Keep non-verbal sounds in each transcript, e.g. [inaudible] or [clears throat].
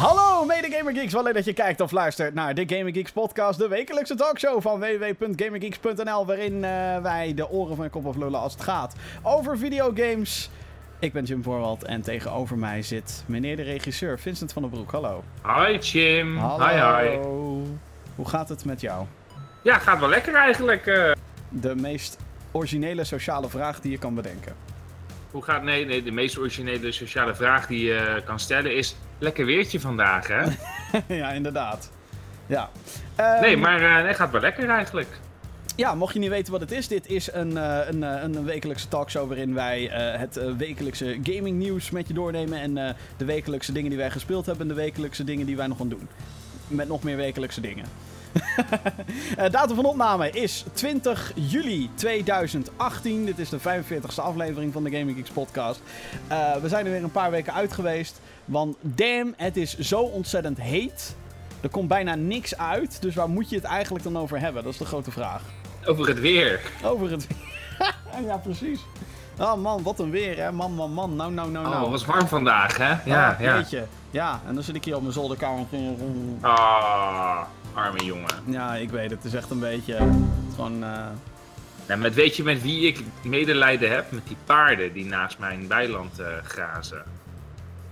Hallo mede Gamer Geeks, wel leuk dat je kijkt of luistert naar de Gamer Geeks podcast, de wekelijkse talkshow van www.gamergeeks.nl, waarin eh, wij de oren van je kop aflullen als het gaat over videogames. Ik ben Jim Voorwald en tegenover mij zit meneer de regisseur Vincent van den Broek. Hallo. Hi Jim. Hallo. Hi hi. Hoe gaat het met jou? Ja, gaat wel lekker eigenlijk. eh. De meest originele sociale vraag die je kan bedenken. hoe gaat nee, nee, de meest originele sociale vraag die je kan stellen is lekker weertje vandaag, hè? [laughs] ja, inderdaad. Ja. Ehm, Nee, maar eh nee, gaat wel lekker eigenlijk. Ja, mocht je niet weten wat het is, dit is een, eh, een, eh, een wekelijkse talkshow waarin wij het wekelijkse gaming nieuws met je doornemen. En de wekelijkse dingen die wij gespeeld hebben en de wekelijkse dingen die wij nog gaan doen. Met nog meer wekelijkse dingen. [laughs] Datum van opname is 20 juli 2018. Dit is de 45ste aflevering van de Gaming Geeks podcast. We zijn er weer een paar weken uit geweest. Want damn, het is zo ontzettend heet. Er komt bijna niks uit. Dus waar moet je het eigenlijk dan over hebben? Dat is de grote vraag. Over het weer. Over het [laughs] ja, precies. Oh man, wat een weer hè. Man, man, man. Nou, nou, nou, Oh, nou. het was warm vandaag, hè? Ja, Oh, ja. jeetje. Ja, en dan zit ik hier op mijn zolderkamer. Ah, arme jongen. Ja, ik weet het. Het is echt een beetje... Gewoon... eh, Nou, met, weet je met wie ik medelijden heb? Met die paarden die naast mijn weiland eh, grazen.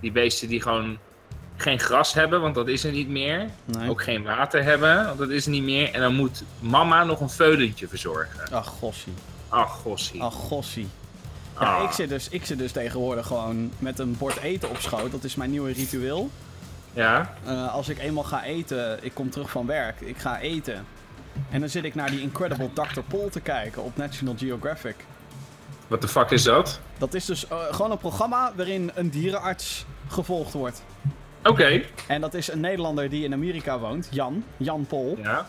Die beesten die gewoon geen gras hebben, want dat is er niet meer. nee. Ook geen water hebben, want dat is er niet meer. En dan moet mama nog een veulentje verzorgen. Ach, gossie. Ach, gossie. Ach, gossie. Ja, Ah. ik, zit dus, ik zit dus tegenwoordig gewoon met een bord eten op schoot. Dat is mijn nieuwe ritueel. Ja? Eh, als ik eenmaal ga eten, ik kom terug van werk, ik ga eten. En dan zit ik naar die Incredible Dr. Paul te kijken op National Geographic. Wat de fuck is dat? Dat is dus eh, gewoon een programma waarin een dierenarts gevolgd wordt. Oké. En dat is een Nederlander die in Amerika woont, Jan, Jan Pol. Ja.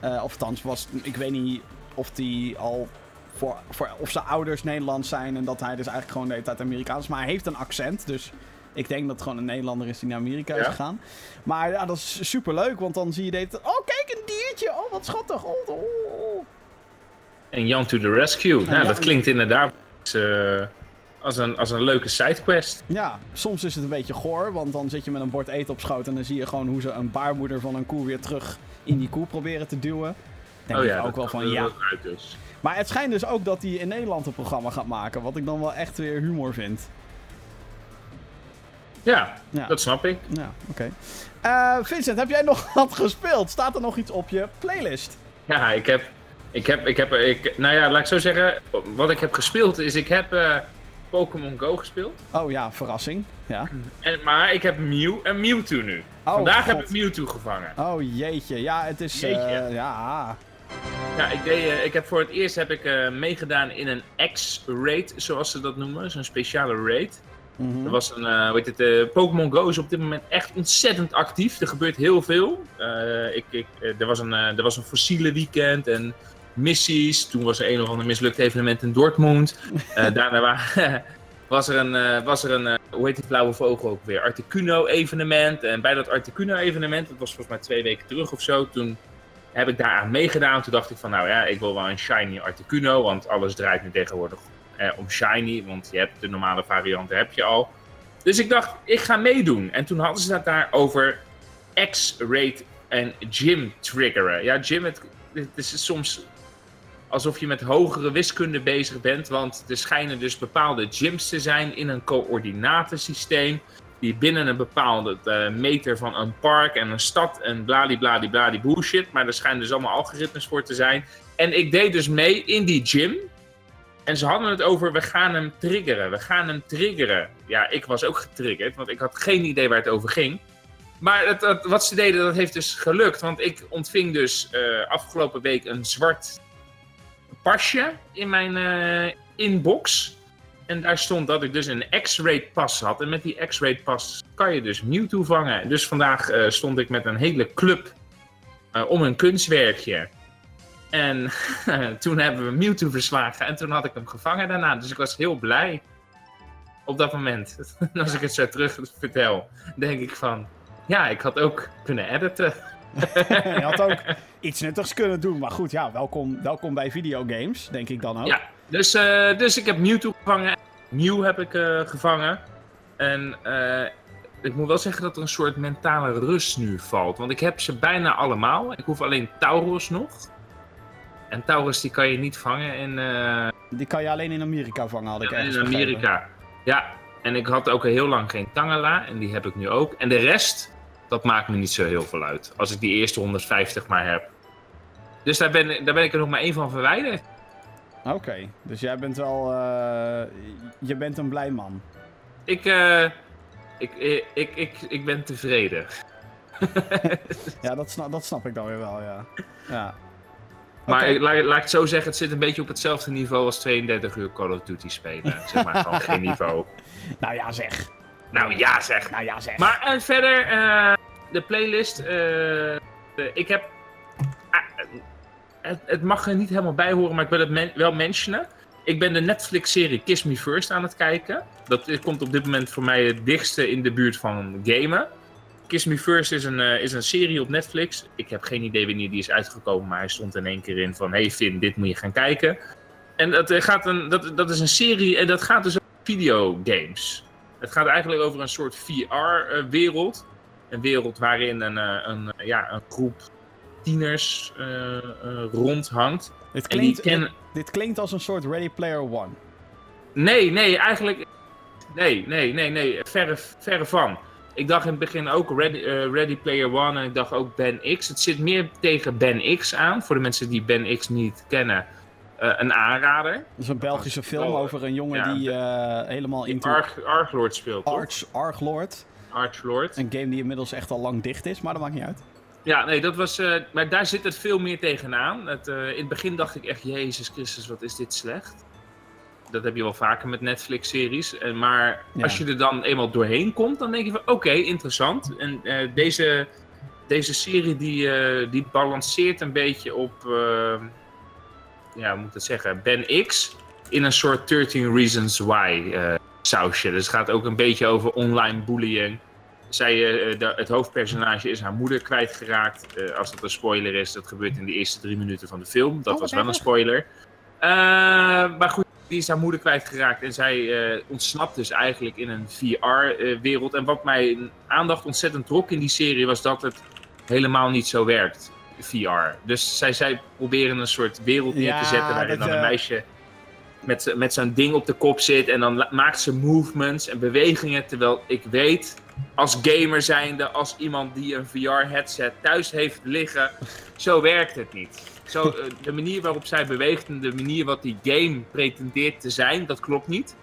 Eh, of was, ik weet niet of die al voor, voor, of zijn ouders Nederlands zijn en dat hij dus eigenlijk gewoon de hele tijd Amerikaans is. Maar hij heeft een accent, dus ik denk dat het gewoon een Nederlander is die naar Amerika is gegaan. Maar ja, dat is super leuk, want dan zie je dit. Oh, kijk, een diertje! Oh, wat schattig! Oh, oh, oh. En Jan to the rescue. Nou, dat klinkt inderdaad eh, als, een, als een leuke sidequest. Ja, soms is het een beetje goor, want dan zit je met een bord eten op schoot en dan zie je gewoon hoe ze een baarmoeder van een koe weer terug in die koe proberen te duwen. Denk ook Oh dat wel kan van ja. wel uit dus. Maar het schijnt dus ook dat hij in Nederland een programma gaat maken, wat ik dan wel echt weer humor vind. Ja, Ja. dat snap ik. Ja, oké. Eh, Vincent, heb jij nog [laughs] wat gespeeld? Staat er nog iets op je playlist? Ja, ik heb, ik heb, ik heb, ik, nou ja, laat ik zo zeggen, wat ik heb gespeeld is, ik heb eh, Pokémon Go gespeeld. Oh ja, verrassing. Ja. En, maar ik heb Mew en Mewtwo nu. Oh, Vandaag heb ik Mewtwo gevangen. Oh jeetje, ja, het is. eh, Jeetje. ja. Ja, ik, deed, eh, ik heb voor het eerst heb ik, meegedaan in een X-raid, zoals ze dat noemen. Zo'n speciale raid. Mhm. Er was een, heet het, Pokémon Go is op dit moment echt ontzettend actief. Er gebeurt heel veel. Ik, ik, er, was een, er was een fossiele weekend en missies. Toen was er een of ander mislukt evenement in Dortmund. Eh, [laughs] daarna wa- [laughs] was er een, eh, was er een eh, hoe heet die blauwe vogel ook weer? Articuno evenement. En bij dat Articuno evenement, dat was volgens mij twee weken terug of zo, toen heb ik daaraan meegedaan. Toen dacht ik van, nou ja, ik wil wel een shiny Articuno, want alles draait nu tegenwoordig eh, om shiny, want je hebt de normale varianten heb je al. Dus ik dacht, ik ga meedoen. En toen hadden ze het daar over X-Rate en Gym triggeren. Ja, Gym, het, het is soms alsof je met hogere wiskunde bezig bent, want er schijnen dus bepaalde gyms te zijn in een coördinatensysteem die binnen een bepaalde eh, meter van een park en een stad en bladibladibladie bullshit, maar er schijnen dus allemaal algoritmes voor te zijn. En ik deed dus mee in die gym. En ze hadden het over, we gaan hem triggeren, we gaan hem triggeren. Ja, ik was ook getriggerd, want ik had geen idee waar het over ging. Maar het, wat ze deden, dat heeft dus gelukt. Want ik ontving dus eh, afgelopen week een zwart pasje in mijn eh, inbox. En daar stond dat ik dus een X-Rate pas had. En met die X-Rate pas kan je dus Mewtwo vangen. Dus vandaag eh, stond ik met een hele club eh, om een kunstwerkje. En [laughs] toen hebben we Mewtwo verslagen. En toen had ik hem gevangen daarna. Dus ik was heel blij. Op dat moment. En [laughs] als ik het zo terug vertel, denk ik van... Ja, ik had ook kunnen editen. Je had ook iets nuttigs kunnen doen. Maar goed, ja, welkom, welkom bij videogames, denk ik dan ook. Ja, dus, eh, dus ik heb Mewtwo gevangen. Mew heb ik eh, gevangen. En eh, ik moet wel zeggen dat er een soort mentale rust nu valt. Want ik heb ze bijna allemaal. Ik hoef alleen Tauros nog. En Taurus die kan je niet vangen in, Die kan je alleen in Amerika vangen, had ik in ergens Amerika. Ja, en ik had ook al heel lang geen Tangela. En die heb ik nu ook. En de rest, dat maakt me niet zo heel veel uit. Als ik die eerste 150 maar heb. Dus daar ben, daar ben ik er nog maar één van verwijderd. Oké, dus jij bent wel... eh, je bent een blij man. Ik, eh, ik, ik, ik, ik, ik ben tevreden. [laughs] Ja, dat snap, dat snap ik dan weer wel, ja. ja. Maar laat, laat ik het zo zeggen, het zit een beetje op hetzelfde niveau als 32 uur Call of Duty spelen. Zeg maar gewoon geen [laughs] niveau. Nou ja, zeg. Nou ja zeg. Nou ja, zeg. Maar en verder, eh, de playlist. eh, de- ik heb. ah, het, het mag er niet helemaal bij horen, maar ik wil het men- wel mentionen. Ik ben de Netflix-serie Kiss Me First aan het kijken. Dat is- komt op dit moment voor mij het dichtste in de buurt van gamen. Kiss Me First is een, eh, is een serie op Netflix. Ik heb geen idee wanneer die is uitgekomen, maar hij stond in één keer in van... Hey Finn, dit moet je gaan kijken. En dat, eh, gaat een, dat, dat is een serie en dat gaat dus over videogames. Het gaat eigenlijk over een soort VR-wereld. Een wereld waarin een, eh, een, eh, ja, een groep tieners eh, rondhangt. dit, klinkt, dit klinkt als een soort Ready Player One. Nee, nee, eigenlijk... Nee, nee, nee, nee. Verre, verre van. Ik dacht in het begin ook Ready, eh, Ready Player One en ik dacht ook Ben X. Het zit meer tegen Ben X aan. Voor de mensen die Ben X niet kennen, eh, een aanrader. Dat is een Belgische film wel, over een jongen ja, die eh, helemaal Die into Arg, Arglord speelt, toch? Arch, Archlord. Archlord. Een game die inmiddels echt al lang dicht is, maar dat maakt niet uit. Ja, nee, dat was. eh, maar daar zit het veel meer tegenaan. Het, eh, in het begin dacht ik echt, Jezus Christus, wat is dit slecht. Dat heb je wel vaker met Netflix-series. Maar Ja. als je er dan eenmaal doorheen komt, dan denk je van oké, interessant. En eh, deze, deze serie die, eh, die balanceert een beetje op, eh, ja, hoe moet ik dat zeggen, Ben X in een soort 13 Reasons Why eh, sausje. Dus het gaat ook een beetje over online bullying. Zij, eh, de- het hoofdpersonage is haar moeder kwijtgeraakt. Eh, als dat een spoiler is, dat gebeurt in de eerste drie minuten van de film. Dat Oh, was wel een spoiler. Eh, maar goed, die is haar moeder kwijtgeraakt. En zij eh, ontsnapt dus eigenlijk in een VR-wereld. en wat mijn aandacht ontzettend trok in die serie was dat het helemaal niet zo werkt. VR. Dus zij, zij proberen een soort wereld neer Ja, te zetten waarin dan een eh, meisje met, met zo'n ding op de kop zit. En dan maakt ze movements en bewegingen. Terwijl ik weet, als gamer zijnde, als iemand die een VR-headset thuis heeft liggen, [laughs] zo werkt het niet. Zo, eh, de manier waarop zij beweegt en de manier wat die game pretendeert te zijn, dat klopt niet.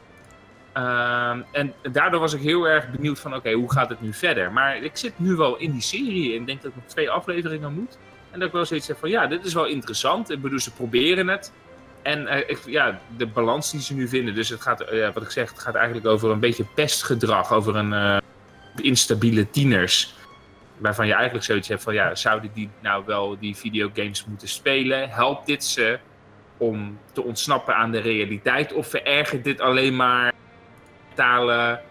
Ehm, en daardoor was ik heel erg benieuwd van, oké, hoe gaat het nu verder? Maar ik zit nu wel in die serie en denk dat ik nog twee afleveringen moet. En dat ik wel zoiets heb van, ja, dit is wel interessant. Ik bedoel, ze proberen het. En eh, ja, de balans die ze nu vinden. Dus het gaat, eh, wat ik zeg, het gaat eigenlijk over een beetje pestgedrag. Over een eh, instabiele tieners. Waarvan je eigenlijk zoiets hebt van, ja, zouden die nou wel die videogames moeten spelen? Helpt dit ze om te ontsnappen aan de realiteit? Of verergert dit alleen maar mentale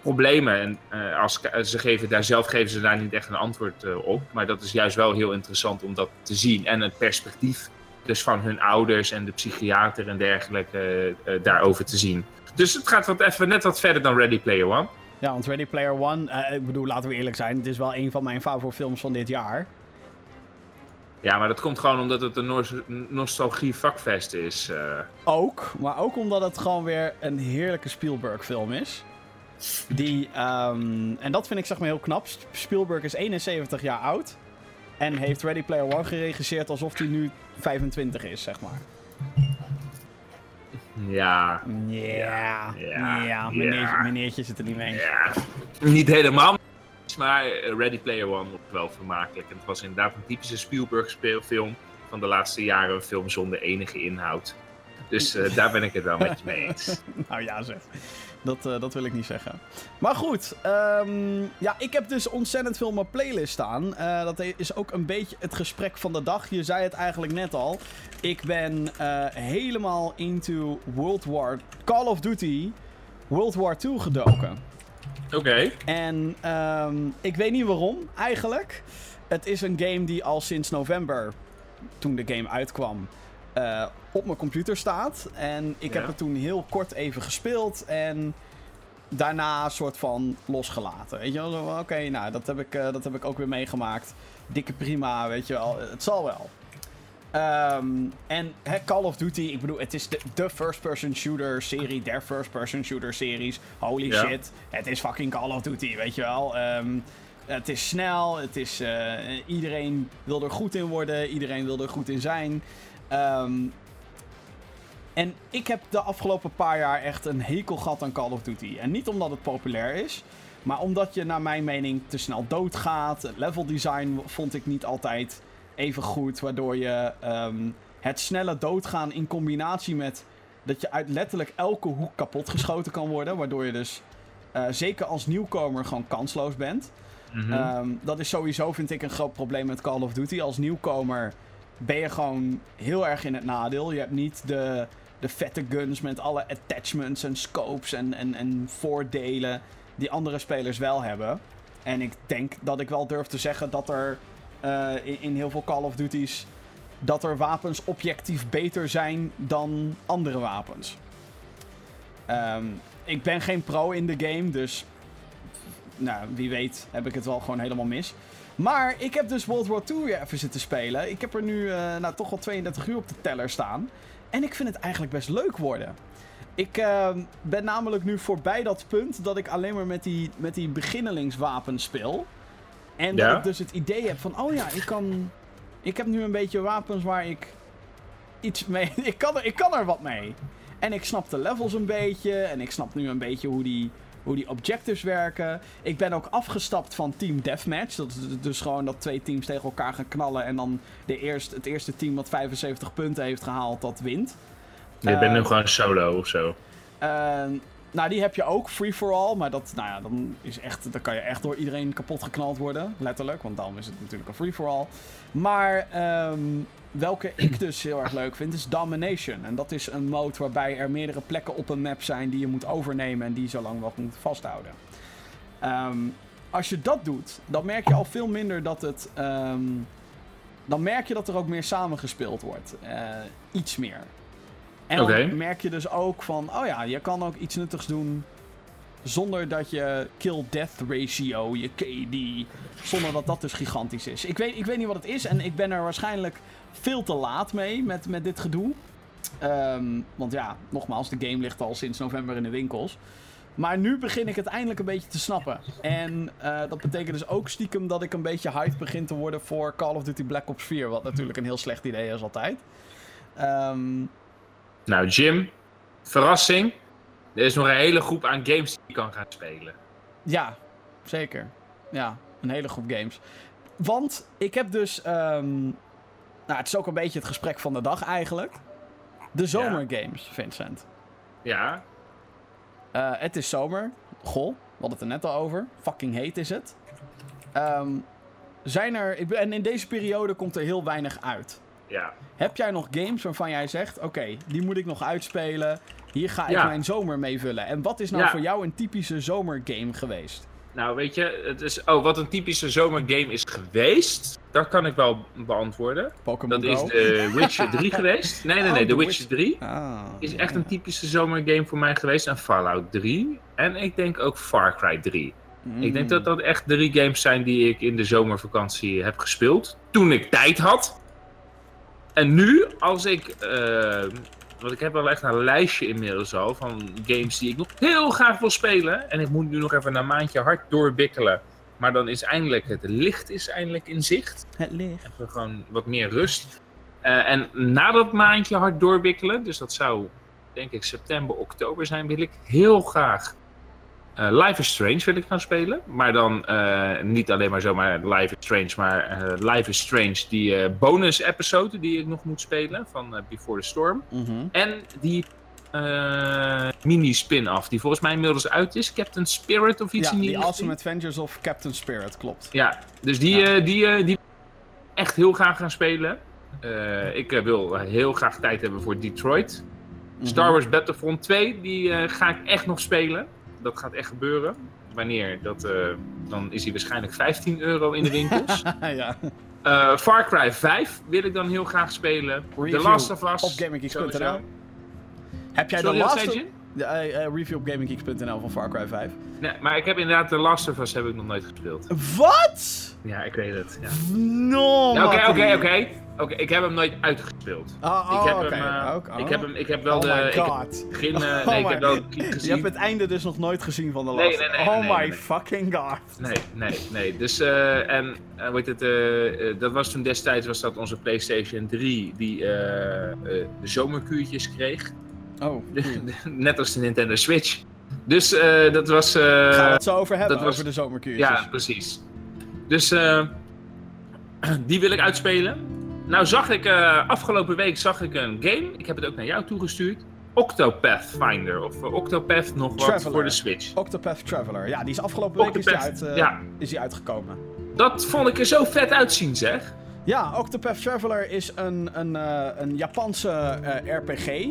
problemen? En eh, als, ze geven daar zelf geven ze daar niet echt een antwoord eh, op. Maar dat is juist wel heel interessant om dat te zien. En het perspectief dus van hun ouders en de psychiater en dergelijke eh, eh, daarover te zien. Dus het gaat wat even net wat verder dan Ready Player One. Ja, want Ready Player One, eh, ik bedoel, laten we eerlijk zijn, het is wel een van mijn favoriete films van dit jaar. Ja, maar dat komt gewoon omdat het een nos- nostalgie vakfest is. eh. Ook, maar ook omdat het gewoon weer een heerlijke Spielberg-film is. Die, ehm, en dat vind ik zeg maar heel knap. Spielberg is 71 jaar oud. En heeft Ready Player One geregisseerd alsof hij nu 25 is, zeg maar. ja, Ja, Ja, ja, meneertje, zit er niet mee. ja, niet helemaal. Maar Ready Player One was wel vermakelijk. En het was inderdaad een typische Spielberg speelfilm van de laatste jaren. Een film zonder enige inhoud. Dus eh, daar ben ik het wel met je mee eens. [laughs] Nou ja, zeg. Dat, eh, dat wil ik niet zeggen. Maar goed, ehm, ja, ik heb dus ontzettend veel op mijn playlist staan. Eh, dat is ook een beetje het gesprek van de dag. Je zei het eigenlijk net al. Ik ben eh, helemaal into World War... Call of Duty World War II gedoken. Oké. En ehm, ik weet niet waarom, eigenlijk. Het is een game die al sinds november, toen de game uitkwam, eh, op mijn computer staat. En ik heb het toen heel kort even gespeeld. En daarna soort van losgelaten. Weet je wel, oké, nou, dat heb, ik, eh, dat heb ik ook weer meegemaakt. Dikke prima, weet je wel, het zal wel. Ehm, en Call of Duty, ik bedoel, het is de, de first-person shooter serie, der first-person shooter series. Holy shit, het is fucking Call of Duty, weet je wel. Ehm, het is snel, het is, uh, iedereen wil er goed in worden, iedereen wil er goed in zijn. Um, en ik heb de afgelopen paar jaar echt een hekel gehad aan Call of Duty. En niet omdat het populair is, maar omdat je naar mijn mening te snel doodgaat. Het level design vond ik niet altijd even goed, waardoor je um, het snelle doodgaan in combinatie met dat je uit letterlijk elke hoek kapot geschoten kan worden, waardoor je dus uh, zeker als nieuwkomer gewoon kansloos bent. Mm -hmm. um, dat is sowieso, vind ik, een groot probleem met Call of Duty. Als nieuwkomer ben je gewoon heel erg in het nadeel. Je hebt niet de de vette guns met alle attachments en scopes en, en, en voordelen die andere spelers wel hebben. En ik denk dat ik wel durf te zeggen dat er uh, in, heel veel Call of Duties dat er wapens objectief beter zijn dan andere wapens. Um, ik ben geen pro in de game, dus nou, wie weet heb ik het wel gewoon helemaal mis. Maar ik heb dus World War II weer even zitten spelen. Ik heb er nu uh, nou, toch al 32 uur op de teller staan. En ik vind het eigenlijk best leuk worden. Ik uh, ben namelijk nu voorbij dat punt dat ik alleen maar met die, met die beginnelingswapens speel. En ja? dat ik dus het idee heb van, oh ja, ik kan... Ik heb nu een beetje wapens waar ik iets mee... [laughs] ik, kan er, ik kan er wat mee. En ik snap de levels een beetje. En ik snap nu een beetje hoe die, hoe die objectives werken. Ik ben ook afgestapt van Team Deathmatch. Dat is dus gewoon dat twee teams tegen elkaar gaan knallen. En dan de eerst, het eerste team wat 75 punten heeft gehaald, dat wint. Je bent nu eh, gewoon solo of zo. Uh, nou, die heb je ook, free for all. Maar dat, nou ja, dan, is echt, dan kan je echt door iedereen kapot geknald worden. Letterlijk, want dan is het natuurlijk een free for all. Maar um, welke ik dus heel erg leuk vind, is Domination. En dat is een mode waarbij er meerdere plekken op een map zijn die je moet overnemen en die zo lang mogelijk moet vasthouden. Um, als je dat doet, dan merk je al veel minder dat het. Um, dan merk je dat er ook meer samengespeeld wordt. Uh, iets meer. En dan okay. merk je dus ook van, oh ja, je kan ook iets nuttigs doen zonder dat je kill-death ratio, je KD, zonder dat dat dus gigantisch is. Ik weet, ik weet niet wat het is en ik ben er waarschijnlijk veel te laat mee met, met dit gedoe. Um, want ja, nogmaals, de game ligt al sinds november in de winkels. Maar nu begin ik het eindelijk een beetje te snappen. En uh, dat betekent dus ook stiekem dat ik een beetje hype begin te worden voor Call of Duty Black Ops 4. Wat natuurlijk een heel slecht idee is altijd. Um... Nou, Jim, verrassing. Er is nog een hele groep aan games die je kan gaan spelen. Ja, zeker. Ja, een hele groep games. Want ik heb dus um, nou, het is ook een beetje het gesprek van de dag eigenlijk. De zomergames, ja. Vincent. Ja. Uh, het is zomer. Goh, we hadden het er net al over. Fucking heet is het. Um, zijn er... En in deze periode komt er heel weinig uit. Ja. Heb jij nog games waarvan jij zegt... Oké, okay, die moet ik nog uitspelen. Hier ga ik ja. mijn zomer mee vullen. En wat is nou ja. voor jou een typische zomergame geweest? Nou, weet je, het is, oh, wat een typische zomergame is geweest, dat kan ik wel beantwoorden. Pokémon Dat Go? is de Witcher 3 [laughs] geweest. Nee, nee, nee, oh, The Witcher 3 ah, is echt een typische zomergame voor mij geweest. En Fallout 3. En ik denk ook Far Cry 3. Mm. Ik denk dat dat echt drie games zijn die ik in de zomervakantie heb gespeeld. Toen ik tijd had. En nu, als ik uh, want ik heb wel echt een lijstje inmiddels al van games die ik nog heel graag wil spelen. En ik moet nu nog even een maandje hard doorbikkelen. Maar dan is eindelijk het licht is eindelijk in zicht. Het licht. Even gewoon wat meer rust. Uh, en na dat maandje hard doorbikkelen, dus dat zou denk ik september, oktober zijn, wil ik heel graag uh, Life is Strange wil ik gaan spelen. Maar dan uh, niet alleen maar zomaar Life is Strange, maar uh, Life is Strange, die bonus episode die ik nog moet spelen van Before the Storm. Mm -hmm. En die mini spin-off, die volgens mij inmiddels uit is. Captain Spirit of iets ja, in die Awesome Adventures of Captain Spirit, klopt. Ja, dus die, ja. die, die echt heel graag gaan spelen. ik wil heel graag tijd hebben voor Detroit. Mm -hmm. Star Wars Battlefront 2, die ga ik echt nog spelen dat gaat echt gebeuren. Wanneer? Dat, uh, dan is hij waarschijnlijk 15 euro in de winkels. [laughs] ja. Uh, Far Cry 5 wil ik dan heel graag spelen. The Last of Us. Op GameKings.nl. Heb jij de Last of... De, eh, eh, review op gaminggeeks.nl van Far Cry 5. Nee, maar ik heb inderdaad de Last of Us heb ik nog nooit gespeeld. Wat? Ja, ik weet het. Ja. No, Ja, Oké, oké, oké. Oké, ik heb hem nooit uitgespeeld. Oh, oh, ik heb oké. hem, eh, ik oh. heb hem, ik heb wel Oh de, my ik heb god. begin, eh, [laughs] Oh nee, ik heb wel Je hebt het einde dus nog nooit gezien van de Last. nee, nee, oh my fucking god. Nee, nee, nee. Dus, eh, en, hoe heet het, dat was toen destijds, was dat onze PlayStation 3, die de zomerkuurtjes kreeg. Oh, [laughs] Net als de Nintendo Switch. Dus eh, dat was... eh, gaan we het zo over hebben, dat was- over de zomerkuurtjes. Ja, precies. Dus eh, [clears throat] die wil ik uitspelen. Nou zag ik, afgelopen week zag ik een game. Ik heb het ook naar jou toegestuurd. Octopath Finder. Of Octopath nog wat Traveler. voor de Switch. Octopath Traveler. Ja, die is afgelopen week is die, uit, ja. is die uitgekomen. Dat vond ik er zo vet uitzien zeg. Ja, Octopath Traveler is een, een, eh, een Japanse eh, RPG.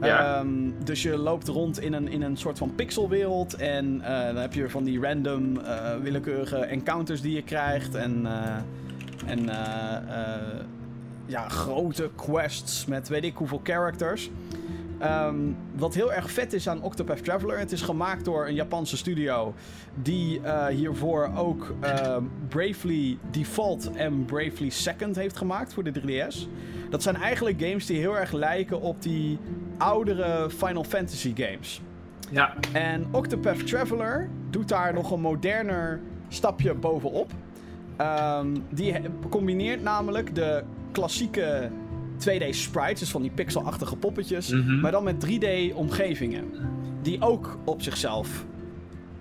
Ja. Ehm, dus je loopt rond in een, in een soort van pixelwereld. En eh, dan heb je van die random willekeurige encounters die je krijgt. En, en ja, grote quests met weet ik hoeveel characters. Ehm, wat heel erg vet is aan Octopath Traveler, het is gemaakt door een Japanse studio die eh, hiervoor ook eh, Bravely Default en Bravely Second heeft gemaakt voor de 3DS. Dat zijn eigenlijk games die heel erg lijken op die oudere Final Fantasy games. Ja, En Octopath Traveler doet daar nog een moderner stapje bovenop. Ehm, die combineert namelijk de klassieke 2D sprites, dus van die pixelachtige poppetjes, Mhm. maar dan met 3D-omgevingen. Die ook op zichzelf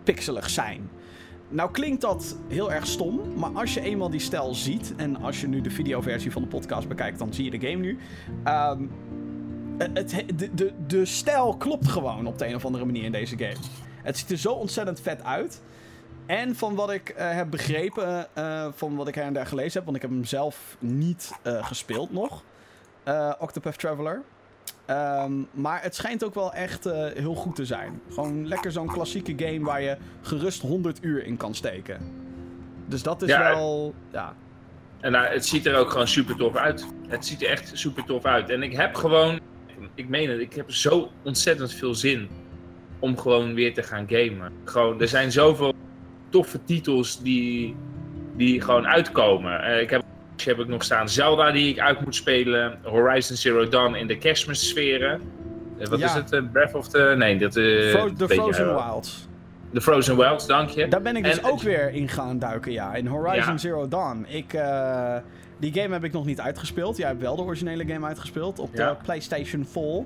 pixelig zijn. Nou klinkt dat heel erg stom, maar als je eenmaal die stijl ziet, en als je nu de videoversie van de podcast bekijkt, dan zie je de game nu. Ehm, het, het- de, de, de stijl klopt gewoon op de een of andere manier in deze game. Het ziet er zo ontzettend vet uit. En van wat ik eh, heb begrepen, eh, van wat ik her en daar gelezen heb, want ik heb hem zelf niet eh, gespeeld nog, eh, Octopath Traveler. Ehm, maar het schijnt ook wel echt eh, heel goed te zijn. Gewoon lekker zo'n klassieke game waar je gerust 100 uur in kan steken. Dus dat is Ja, wel. Ja. en nou, het ziet er ook gewoon super tof uit. Het ziet er echt super tof uit. En ik heb gewoon, ik meen het, ik heb zo ontzettend veel zin om gewoon weer te gaan gamen. Gewoon, er zijn zoveel toffe titels die, die gewoon uitkomen. Ik heb, heb ik nog staan Zelda die ik uit moet spelen. Horizon Zero Dawn in de kerstmissferen. Eh, wat Ja. is het? eh, Breath of the... Nee, dat... eh, Fro- de weet je Frozen. Wilds. De Frozen Wilds, dank je. Daar ben ik dus En- ook weer in gaan duiken, ja. In Horizon Ja. Zero Dawn. Ik, eh, die game heb ik nog niet uitgespeeld. Jij hebt wel de originele game uitgespeeld op Ja. de PlayStation 4.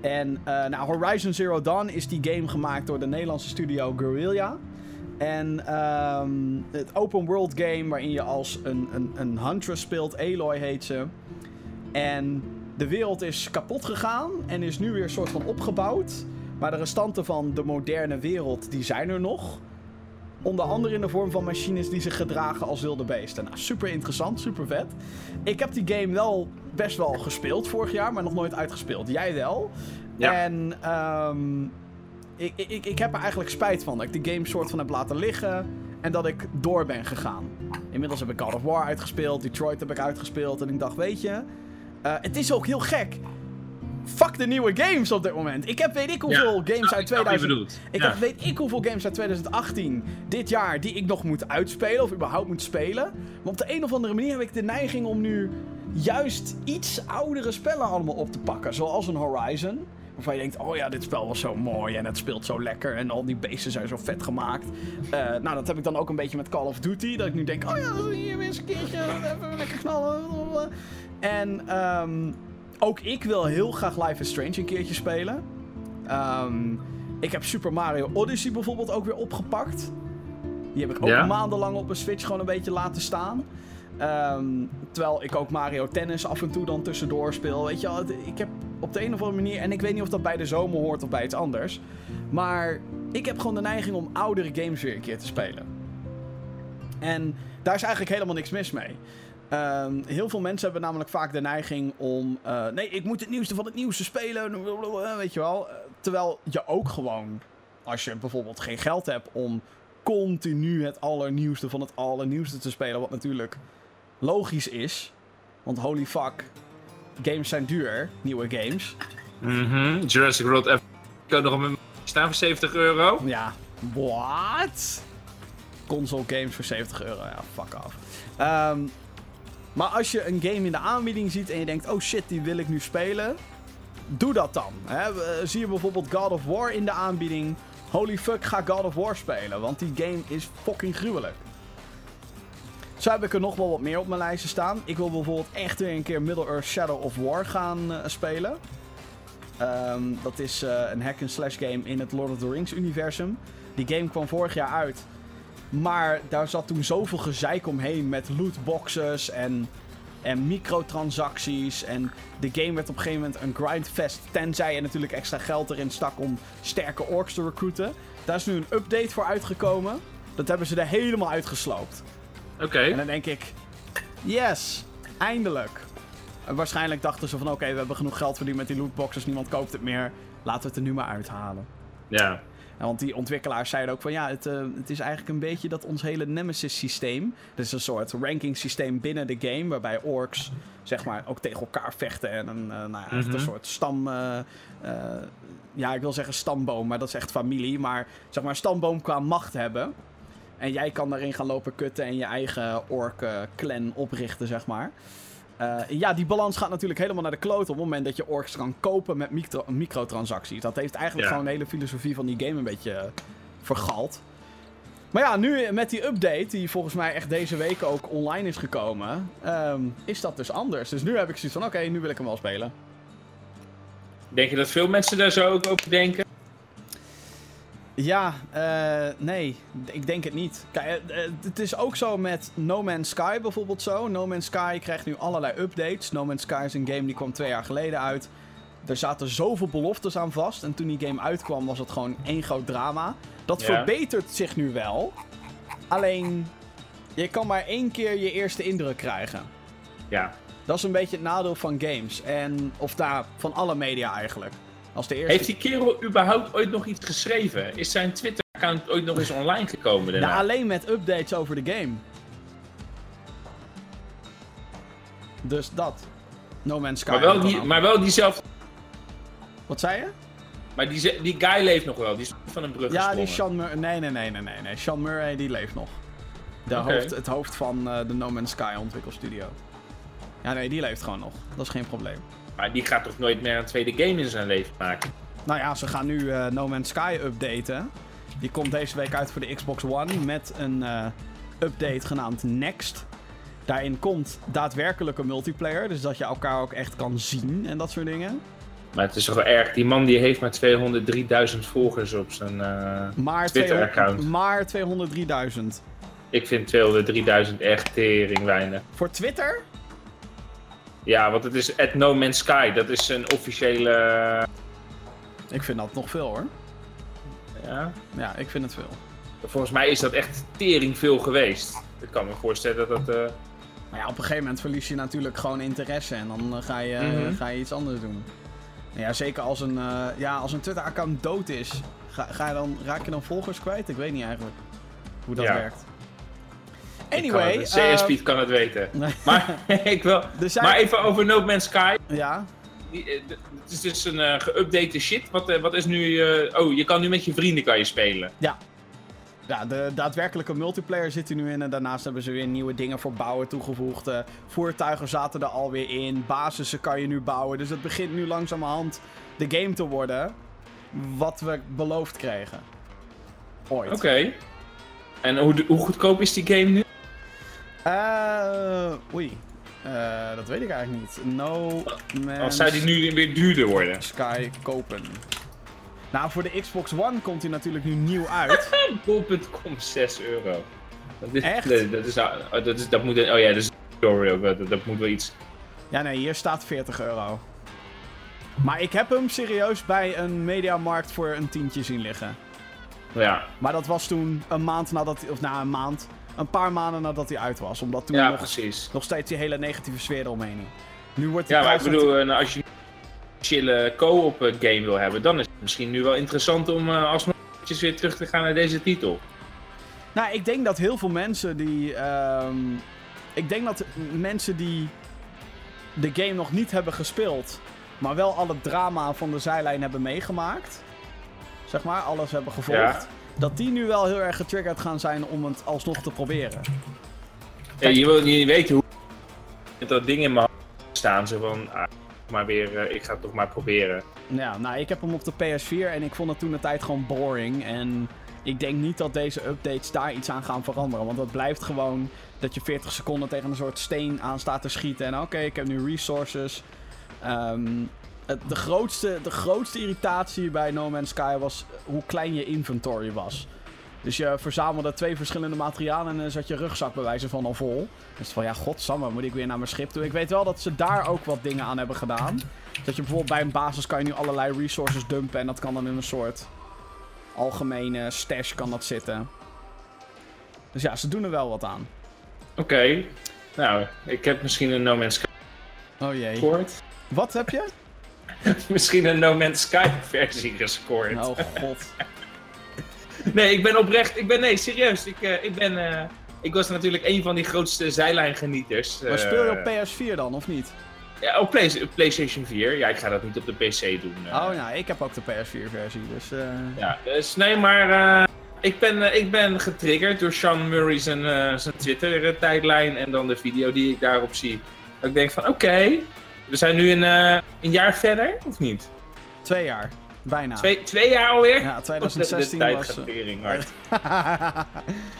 En eh, nou, Horizon Zero Dawn is die game gemaakt door de Nederlandse studio Guerrilla. En ehm, het open world game waarin je als een, een, een huntress speelt. Aloy heet ze. En de wereld is kapot gegaan en is nu weer een soort van opgebouwd. Maar de restanten van de moderne wereld, die zijn er nog. Onder andere in de vorm van machines die zich gedragen als wilde beesten. Nou, super interessant, super vet. Ik heb die game wel best wel gespeeld vorig jaar, maar nog nooit uitgespeeld. Jij wel. Ja. En ehm, ik, ik, ik heb er eigenlijk spijt van dat ik de game soort van heb laten liggen. En dat ik door ben gegaan. Inmiddels heb ik God of War uitgespeeld. Detroit heb ik uitgespeeld. En ik dacht, weet je... eh, het is ook heel gek. Fuck de nieuwe games op dit moment. Ik heb weet ik hoeveel Ja, games uit ik wat je 2000... bedoelt. Ik Ja. heb weet ik hoeveel games uit 2018 dit jaar die ik nog moet uitspelen of überhaupt moet spelen. Maar op de een of andere manier heb ik de neiging om nu juist iets oudere spellen allemaal op te pakken. Zoals een Horizon. Waarvan je denkt, oh ja, dit spel was zo mooi en het speelt zo lekker en al die beesten zijn zo vet gemaakt. Eh, nou, dat heb ik dan ook een beetje met Call of Duty. Dat ik nu denk, oh ja, hier weer eens een keertje, even lekker knallen. En ehm, ook ik wil heel graag Life is Strange een keertje spelen. Ehm, ik heb Super Mario Odyssey bijvoorbeeld ook weer opgepakt. Die heb ik ook Ja? maandenlang op een Switch gewoon een beetje laten staan. Ehm, terwijl ik ook Mario Tennis af en toe dan tussendoor speel. Weet je wel, ik heb op de een of andere manier... En ik weet niet of dat bij de zomer hoort of bij iets anders. Maar ik heb gewoon de neiging om oudere games weer een keer te spelen. En daar is eigenlijk helemaal niks mis mee. Ehm, heel veel mensen hebben namelijk vaak de neiging om... eh, nee, ik moet het nieuwste van het nieuwste spelen. Weet je wel. Eh, Terwijl je ook gewoon... Als je bijvoorbeeld geen geld hebt om continu het allernieuwste van het allernieuwste te spelen. Wat natuurlijk logisch is. Want holy fuck. Games zijn duur. Nieuwe games. Mhm, Jurassic World F- kan nog een staan voor 70 euro. Ja, what? Console games voor 70 euro, ja, fuck off. Ehm, maar als je een game in de aanbieding ziet en je denkt, oh shit, die wil ik nu spelen. Doe dat dan. Hè? Eh, Zie je bijvoorbeeld God of War in de aanbieding. Holy fuck, ga God of War spelen. Want die game is fucking gruwelijk. Zo heb ik er nog wel wat meer op mijn lijstje staan. Ik wil bijvoorbeeld echt weer een keer Middle-earth Shadow of War gaan eh, spelen. Ehm, dat is eh, een hack-and-slash game in het Lord of the Rings universum. Die game kwam vorig jaar uit. Maar daar zat toen zoveel gezeik omheen met lootboxes en, en microtransacties. En de game werd op een gegeven moment een grindfest. Tenzij je natuurlijk extra geld erin stak om sterke orks te recruiten. Daar is nu een update voor uitgekomen. Dat hebben ze er helemaal uitgesloopt. Oké. En dan denk ik, yes, eindelijk. En waarschijnlijk dachten ze van oké, we hebben genoeg geld verdiend met die lootboxes, niemand koopt het meer. Laten we het er nu maar uithalen. Ja. En want die ontwikkelaars zeiden ook van ja, het, eh, het is eigenlijk een beetje dat ons hele Nemesis systeem. Dat is een soort ranking systeem binnen de game, waarbij orks zeg maar ook tegen elkaar vechten. En een, eh, nou ja, echt Mhm. een soort stam. eh, eh, ja, ik wil zeggen stamboom, maar dat is echt familie. Maar zeg maar een stamboom qua macht hebben. En jij kan daarin gaan lopen kutten en je eigen ork-clan oprichten, zeg maar. Eh, ja, die balans gaat natuurlijk helemaal naar de kloot op het moment dat je orks kan kopen met micro microtransacties. Dat heeft eigenlijk Ja. gewoon de hele filosofie van die game een beetje eh, vergald. Maar ja, nu met die update, die volgens mij echt deze week ook online is gekomen, ehm, is dat dus anders. Dus nu heb ik zoiets van, oké, nu wil ik hem wel spelen. Denk je dat veel mensen daar zo ook over denken? Ja, eh, nee, ik denk het niet. Kijk, eh, eh, het is ook zo met No Man's Sky bijvoorbeeld zo. No Man's Sky krijgt nu allerlei updates. No Man's Sky is een game die kwam twee jaar geleden uit. Er zaten zoveel beloftes aan vast. En toen die game uitkwam was het gewoon één groot drama. Dat verbetert zich nu wel. Alleen, je kan maar één keer je eerste indruk krijgen. Ja. Dat is een beetje het nadeel van games. En, of daar, van alle media eigenlijk. Als de eerste... Heeft die kerel überhaupt ooit nog iets geschreven? Is zijn Twitter-account ooit nog eens online gekomen daarna? Ja, alleen met updates over de game. Dus dat. No Man's Sky. maar, wel die, maar wel diezelfde... Wat zei je? Maar die, die guy leeft nog wel. Die is van een brug Ja, die. Sean Murray. Nee, nee, nee, nee, nee, nee. Sean Murray die leeft nog. De hoofd, het hoofd van eh, de No Man's Sky ontwikkelstudio. Ja, nee, die leeft gewoon nog. Dat is geen probleem. Maar die gaat toch nooit meer een tweede game in zijn leven maken? Nou ja, ze gaan nu eh, No Man's Sky updaten. Die komt deze week uit voor de Xbox One met een eh, update genaamd Next. Daarin komt daadwerkelijke multiplayer, dus dat je elkaar ook echt kan zien en dat soort dingen. Maar het is toch wel erg. Die man die heeft maar 203.000 volgers op zijn... eh, Twitter-account. 200 maar 203.000. Ik vind 203.000 echt tering weinig. Voor Twitter? Ja, want het is at No Man's Sky. Dat is een officiële... Ik vind dat nog veel hoor. Ja. Ja, ik vind het veel. Volgens mij is dat echt tering veel geweest. Ik kan me voorstellen dat dat... eh, Maar ja, op een gegeven moment verlies je natuurlijk gewoon interesse en dan eh, ga, je, Mhm. ga je iets anders doen. En ja, zeker als een, eh, ja, als een Twitter-account dood is, ga, ga je dan, raak je dan volgers kwijt? Ik weet niet eigenlijk hoe dat Ja. werkt. Anyway, kan het, eh, kan het weten. [laughs] Maar [laughs] ik wil... zijn, Maar even over No Man's Sky. Ja, Die, eh, Het is dus een eh geüpdate shit. Wat, wat is nu... oh, je kan nu met je vrienden kan je spelen. ja, de daadwerkelijke multiplayer zit er nu in. En daarnaast hebben ze weer nieuwe dingen voor bouwen toegevoegd. Voertuigen zaten er alweer in. Basissen kan je nu bouwen. Dus het begint nu langzamerhand de game te worden. Wat we beloofd kregen. Ooit. Oké. En hoe, hoe goedkoop is die game nu? Eh, oei. Eh, dat weet ik eigenlijk niet. No Man's zou die nu weer duurder worden? Sky kopen. Nou, voor de Xbox One komt hij natuurlijk nu nieuw uit. [laughs] Bol.com 6 euro. Dat is, Echt? dat, is, oh, dat, is, dat moet... Oh ja, dat is ook. Dat, dat moet wel iets... ja, nee, hier staat 40 euro. Maar ik heb hem serieus bij een mediamarkt voor een tientje zien liggen. Ja, Maar dat was toen een maand nadat of na een maand, een paar maanden nadat hij uit was. Omdat toen ja nog, precies. nog steeds die hele negatieve sfeer eromheen hing. Nu wordt die Ja, maar ik bedoel, eh, als je een chille co-op eh, game wil hebben, dan is het misschien nu wel interessant om eh, alsnog weer terug te gaan naar deze titel. Nou, ik denk dat heel veel mensen die. ehm, ik denk dat mensen die de game nog niet hebben gespeeld, maar wel al het drama van de zijlijn hebben meegemaakt, zeg maar, alles hebben gevolgd, dat die nu wel heel erg getriggerd gaan zijn om het alsnog te proberen. Ja, je wil niet weten hoe dat ding in mijn hand staan. Zo van, ah, maar weer, eh, ik ga het toch maar proberen. Ja, nou, ik heb hem op de PS4 en ik vond het toen de tijd gewoon boring. En ik denk niet dat deze updates daar iets aan gaan veranderen. Want het blijft gewoon dat je 40 seconden tegen een soort steen aan staat te schieten. En oké, ik heb nu resources. Ehm, het, de, grootste, de grootste irritatie bij No Man's Sky was hoe klein je inventory was. Dus je verzamelde twee verschillende materialen en dan zat je rugzak bij wijze van al vol. Dus van ja, godsamme, moet ik weer naar mijn schip toe. Ik weet wel dat ze daar ook wat dingen aan hebben gedaan. Dat je bijvoorbeeld bij een basis kan je nu allerlei resources dumpen en dat kan dan in een soort algemene stash kan dat zitten. Dus ja, ze doen er wel wat aan. Oké. Nou, ik heb misschien een No Man's Sky Oh jee. Wat heb je? [laughs] misschien een No Man's Sky versie gescoord. Oh god. [laughs] Nee, ik ben oprecht. Ik ben, nee, serieus. Ik, eh, ik ben. eh, ik was natuurlijk een van die grootste zijlijngenieters. Maar eh, speel je op PS4 dan, of niet? Ja, op Play- PlayStation 4. Ja, ik ga dat niet op de PC doen. Oh nou, ik heb ook de PS4-versie, dus... eh Ja, dus nee, maar. eh, ik, ben, ik ben getriggerd door Sean Murray zijn, eh, zijn Twitter-tijdlijn en dan de video die ik daarop zie. Dat ik denk van, oké, we zijn nu een, eh, een jaar verder, of niet? Twee jaar. Bijna. Twee, twee jaar alweer? Ja, [laughs] de, 2016 de tijd was... eh, tering hard.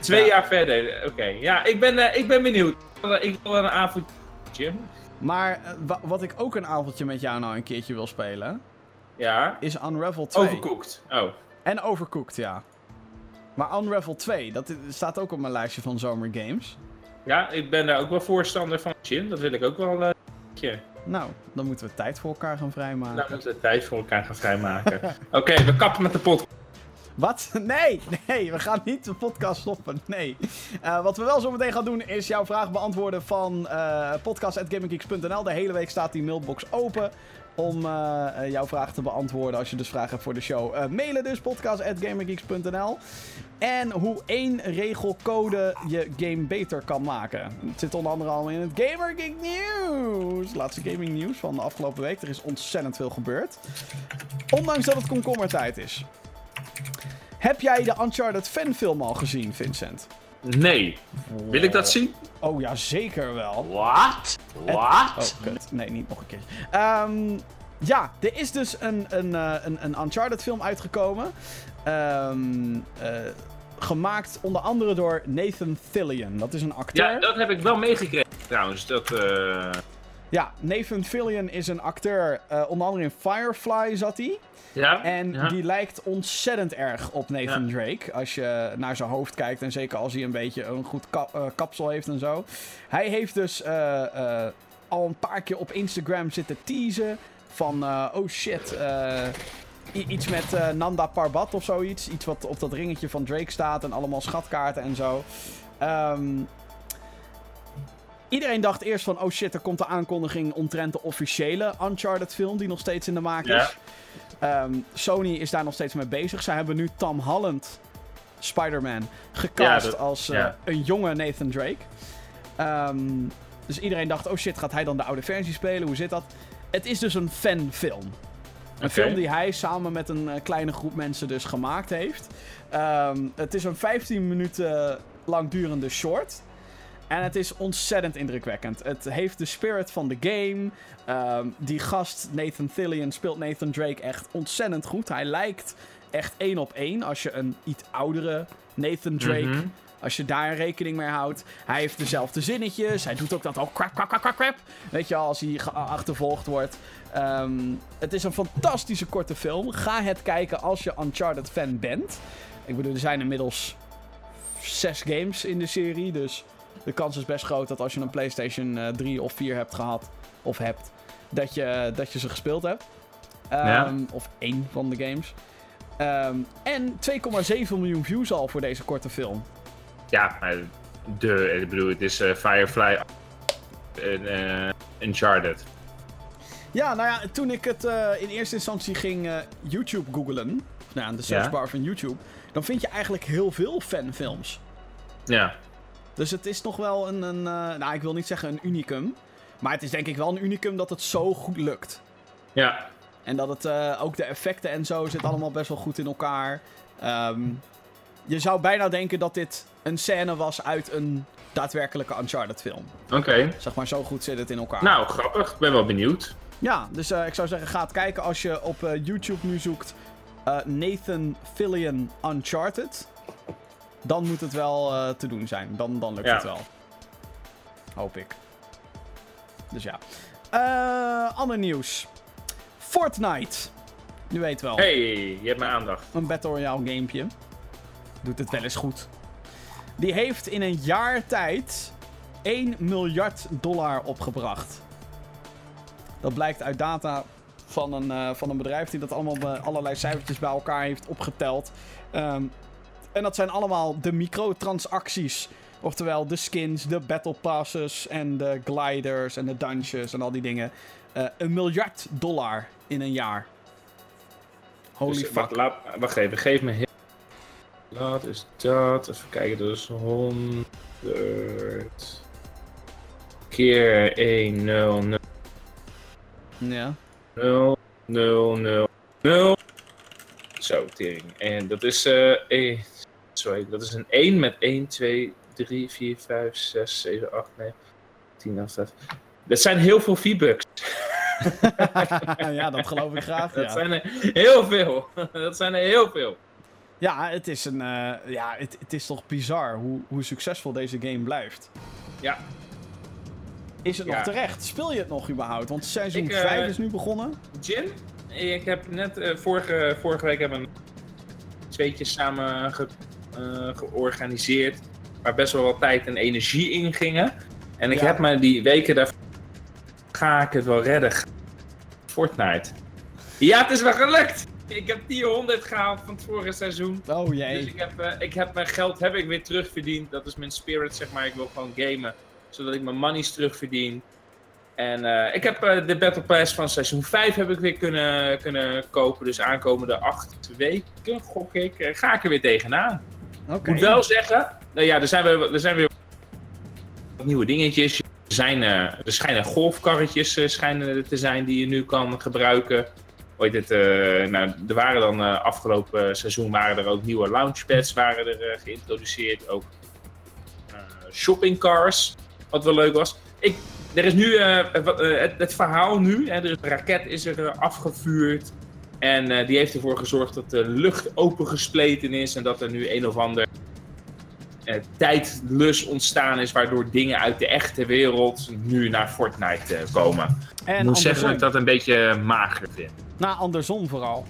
Twee Ja. jaar verder, oké. Ja, ik ben, eh, ik ben benieuwd. Ik wil wel een avondje. maar eh, wa- wat ik ook een avondje met jou nou een keertje wil spelen, Ja. is Unravel 2. Overcooked. Oh. En Overcooked, ja. Maar Unravel 2, dat staat ook op mijn lijstje van zomergames. Ja, ik ben daar ook wel voorstander van. Jim, dat wil ik ook wel. eh, tje. Nou, dan moeten we tijd voor elkaar gaan vrijmaken. Nou, moeten we tijd voor elkaar gaan vrijmaken. [laughs] Oké, we kappen met de pot. Wat? [laughs] Nee, nee, we gaan niet de podcast stoppen. Nee. Eh, wat we wel zo meteen gaan doen is jouw vraag beantwoorden van eh podcast.gaminggeeks.nl. De hele week staat die mailbox open om eh, jouw vraag te beantwoorden als je dus vragen hebt voor de show. Mailen dus podcast.gaminggeeks.nl. En hoe één regelcode je game beter kan maken. Het zit onder andere allemaal in het Gamer Geek News. Laatste gaming nieuws van de afgelopen week. Er is ontzettend veel gebeurd. Ondanks dat het komkommertijd is. Heb jij de Uncharted fanfilm al gezien, Vincent? Nee. Wil ik dat zien? Oh ja, zeker wel. What? Oh, kut. Nee, niet nog een keer. Ehm, ja, er is dus een, een, eh, een, een Uncharted film uitgekomen. Ehm, eh, gemaakt onder andere door Nathan Fillion. Dat is een acteur. Ja, dat heb ik wel meegekregen trouwens. Dat, eh, Ja, Nathan Fillion is een acteur. eh, onder andere in Firefly zat hij. ja? En ja. die lijkt ontzettend erg op Nathan Drake. Als je naar zijn hoofd kijkt. En zeker als hij een beetje een goed eh, kapsel heeft en zo. Hij heeft dus al een paar keer op Instagram zitten teasen. Van, oh shit, iets met eh, Nanda Parbat of zoiets. Iets wat op dat ringetje van Drake staat. En allemaal schatkaarten en zo. Ehm, iedereen dacht eerst van, oh shit, er komt de aankondiging omtrent de officiële Uncharted film. Die nog steeds in de maak is. Ehm, Sony is daar nog steeds mee bezig. Zij hebben nu Tom Holland, Spider-Man, gecast als eh, een jonge Nathan Drake. Ehm, dus iedereen dacht, oh shit, gaat hij dan de oude versie spelen? Hoe zit dat? Het is dus een fanfilm. Een film die hij samen met een eh, kleine groep mensen dus gemaakt heeft. Ehm, het is een 15 minuten lang durende short. En het is ontzettend indrukwekkend. Het heeft de spirit van de game. Ehm, die gast, Nathan Fillion, speelt Nathan Drake echt ontzettend goed. Hij lijkt echt één op één. Als je een iets oudere Nathan Drake, Mhm. als je daar rekening mee houdt. Hij heeft dezelfde zinnetjes. Hij doet ook dat al crap, crap, crap, crap, crap. Weet je wel, als hij achtervolgd wordt. Ehm, het is een fantastische korte film. Ga het kijken als je Uncharted fan bent. Ik bedoel, er zijn inmiddels zes games in de serie. Dus de kans is best groot dat als je een PlayStation eh, 3 of 4 hebt gehad, of hebt, dat je, dat je ze gespeeld hebt. Ehm, Ja. Of één van de games. Ehm, en 2,7 miljoen views al voor deze korte film. Ja, maar de, ik bedoel, het is eh, Firefly en eh, Uncharted. Ja, nou ja, toen ik het eh, in eerste instantie ging eh, YouTube googlen, nou, de searchbar van YouTube, dan vind je eigenlijk heel veel fanfilms. Ja. Dus het is nog wel een, een eh, nou ik wil niet zeggen een unicum, maar het is denk ik wel een unicum dat het zo goed lukt. Ja. En dat het ook de effecten en zo zit allemaal best wel goed in elkaar. Ehm, je zou bijna denken dat dit een scène was uit een daadwerkelijke Uncharted film. Oké. Zeg maar, zo goed zit het in elkaar. Nou, grappig. Ik ben wel benieuwd. Ja, dus eh, ik zou zeggen, ga het kijken als je op eh, YouTube nu zoekt eh, Nathan Fillion Uncharted. Dan moet het wel te doen zijn. Dan, dan lukt Ja. het wel. Hoop ik. Dus ja. Ander nieuws. Fortnite. Je weet wel. hey, je hebt mijn aandacht. Een Battle Royale gamepje. Doet het wel eens goed. Die heeft in een jaar tijd 1 miljard dollar opgebracht. Dat blijkt uit data van een, eh, van een bedrijf die dat allemaal bij allerlei cijfertjes bij elkaar heeft opgeteld. Ehm, en dat zijn allemaal de microtransacties. Oftewel de skins, de battle passes en de gliders en de dungeons en al die dingen. Eh, een miljard dollar in een jaar. Holy Dus, fuck. wacht, laat, wacht even, geef me heel... Wat is dat? Even kijken, dus 100 keer 1, 0, 0, Ja. 0, 0, 0, 0. Zo, tering. En dat is, eh eh, sorry, dat is een 1 met 1, 2, 3, 4, 5, 6, 7, 8, 9, 10, 11, 12. Dat zijn heel veel V-Bucks. [laughs] ja, dat geloof ik graag. Dat Ja, zijn er heel veel. [laughs] Dat zijn er heel veel. ja het is, een, eh, ja, het, het is toch bizar hoe, hoe succesvol deze game blijft. Ja, Is het Ja. nog terecht? Speel je het nog überhaupt? Want seizoen Ik, eh, 5 is nu begonnen. Gin. Ik heb net eh, vorige, vorige week hebben we tweetjes samen ge- eh, georganiseerd. Waar best wel wat tijd en energie in gingen. En ik Ja. heb me die weken daarvoor. Ga ik het wel redden? Fortnite. Ja, het is wel gelukt! Ik heb die 100 gehaald van het vorige seizoen. Oh Dus jee. ik heb, ik heb mijn geld heb ik weer terugverdiend. Dat is mijn spirit, zeg maar. Ik wil gewoon gamen. Zodat ik mijn monies terugverdien. En eh, ik heb eh, de Battle Pass van seizoen 5 heb ik weer kunnen, kunnen kopen. Dus aankomende 8 weken, gok ik, eh, ga ik er weer tegenaan. Oké. Ik moet wel zeggen, nou ja, er zijn, weer, er zijn weer nieuwe dingetjes. Er, zijn, er schijnen golfkarretjes schijnen er te zijn die je nu kan gebruiken. Ooit het, nou, er waren dan afgelopen seizoen waren er ook nieuwe launchpads waren er, geïntroduceerd. Ook shoppingcars, wat wel leuk was. Ik, er is nu eh, wat, eh, het, het verhaal nu, hè, er is, een raket is er eh, afgevuurd. En eh, die heeft ervoor gezorgd dat de lucht opengespleten is en dat er nu een of ander eh, tijdlus ontstaan is, waardoor dingen uit de echte wereld nu naar Fortnite eh, komen. En ik moet zeggen dat ik dat een beetje mager vind. Nou, andersom vooral.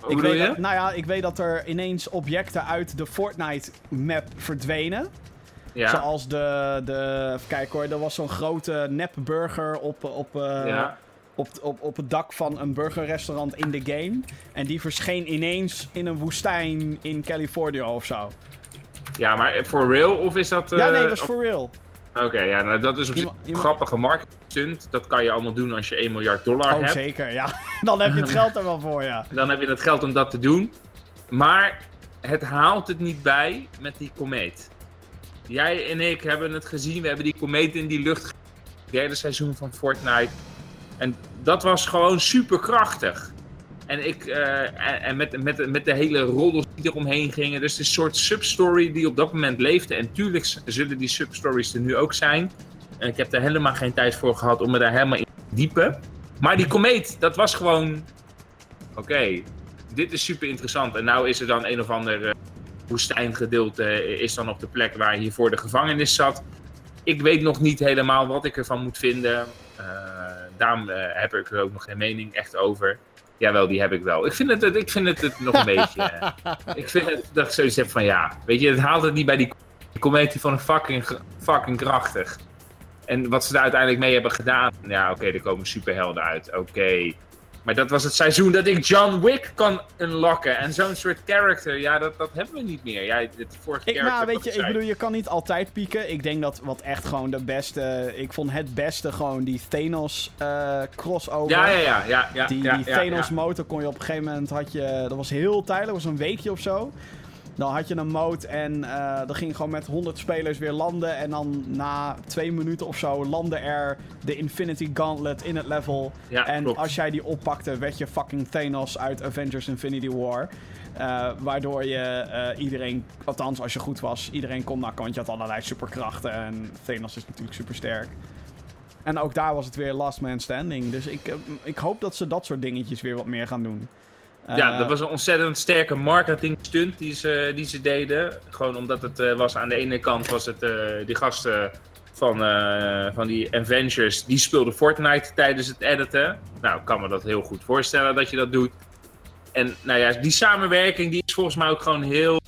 Hoe ik weet je? Dat, nou ja, ik weet dat er ineens objecten uit de Fortnite-map verdwenen. Ja. Zoals de, de... Even kijken hoor, er was zo'n grote nepburger op, op, eh, ja. op, op, op het dak van een burgerrestaurant in de game. En die verscheen ineens in een woestijn in Californië of zo. ja, maar for real of is dat... ja, nee, eh, dat is for real. Oké, ja, nou, dat is op zich Iemand- een grappige marketing stunt. Dat kan je allemaal doen als je 1 miljard dollar Oh, hebt. zeker, ja. [laughs] Dan heb je het geld er wel voor, ja. [laughs] Dan heb je het geld om dat te doen. Maar het haalt het niet bij met die komeet. Jij en ik hebben het gezien. We hebben die komeet in die lucht. Het derde seizoen van Fortnite. En dat was gewoon super krachtig. En, ik, eh, en, met, met, met de hele roddels die eromheen gingen. Dus een soort substory die op dat moment leefde. En tuurlijk zullen die substories er nu ook zijn. En ik heb er helemaal geen tijd voor gehad om me daar helemaal in te diepen. Maar die komeet, dat was gewoon... Oké, dit is super interessant. En nou is er dan een of ander eh, woestijngedeelte is dan op de plek waar hiervoor de gevangenis zat. Ik weet nog niet helemaal wat ik ervan moet vinden. Eh, daarom eh, heb ik er ook nog geen mening echt over. Jawel, die heb ik wel. Ik vind het, ik vind het, het nog een beetje. eh, [laughs] ik vind het dat ik zoiets heb van ja. Weet je, het haalt het niet bij die comedie van een fucking, fucking krachtig. En wat ze daar uiteindelijk mee hebben gedaan. Ja, oké, er komen superhelden uit. Oké. Maar dat was het seizoen dat ik John Wick kan unlocken. En zo'n soort character, ja, dat, dat hebben we niet meer. Ja, het vorige Ik, nou, weet je, ik bedoel, je kan niet altijd pieken. Ik denk dat wat echt gewoon de beste... Ik vond het beste gewoon die Thanos eh, crossover. Ja, ja, ja, ja, ja. Die, ja, die Thanos motor kon je op een gegeven moment had je. Dat was heel tijdelijk, dat was een weekje of zo. Dan had je een mode en uh, dan ging gewoon met 100 spelers weer landen. En dan na twee minuten of zo landde er de Infinity Gauntlet in het level. Ja, en klopt. als jij die oppakte, werd je fucking Thanos uit Avengers Infinity War. Uh, waardoor je uh, iedereen, althans als je goed was, iedereen kon nakken. Want je had allerlei superkrachten en Thanos is natuurlijk super sterk. En ook daar was het weer last man standing. Dus ik, ik hoop dat ze dat soort dingetjes weer wat meer gaan doen. Ja, uh, dat was een ontzettend sterke marketing stunt die ze, die ze deden. Gewoon omdat het uh, was aan de ene kant was het uh, die gasten van, van die Avengers, die speelden Fortnite tijdens het editen. Nou, ik kan me dat heel goed voorstellen dat je dat doet. En nou ja, die samenwerking die is volgens mij ook gewoon heel...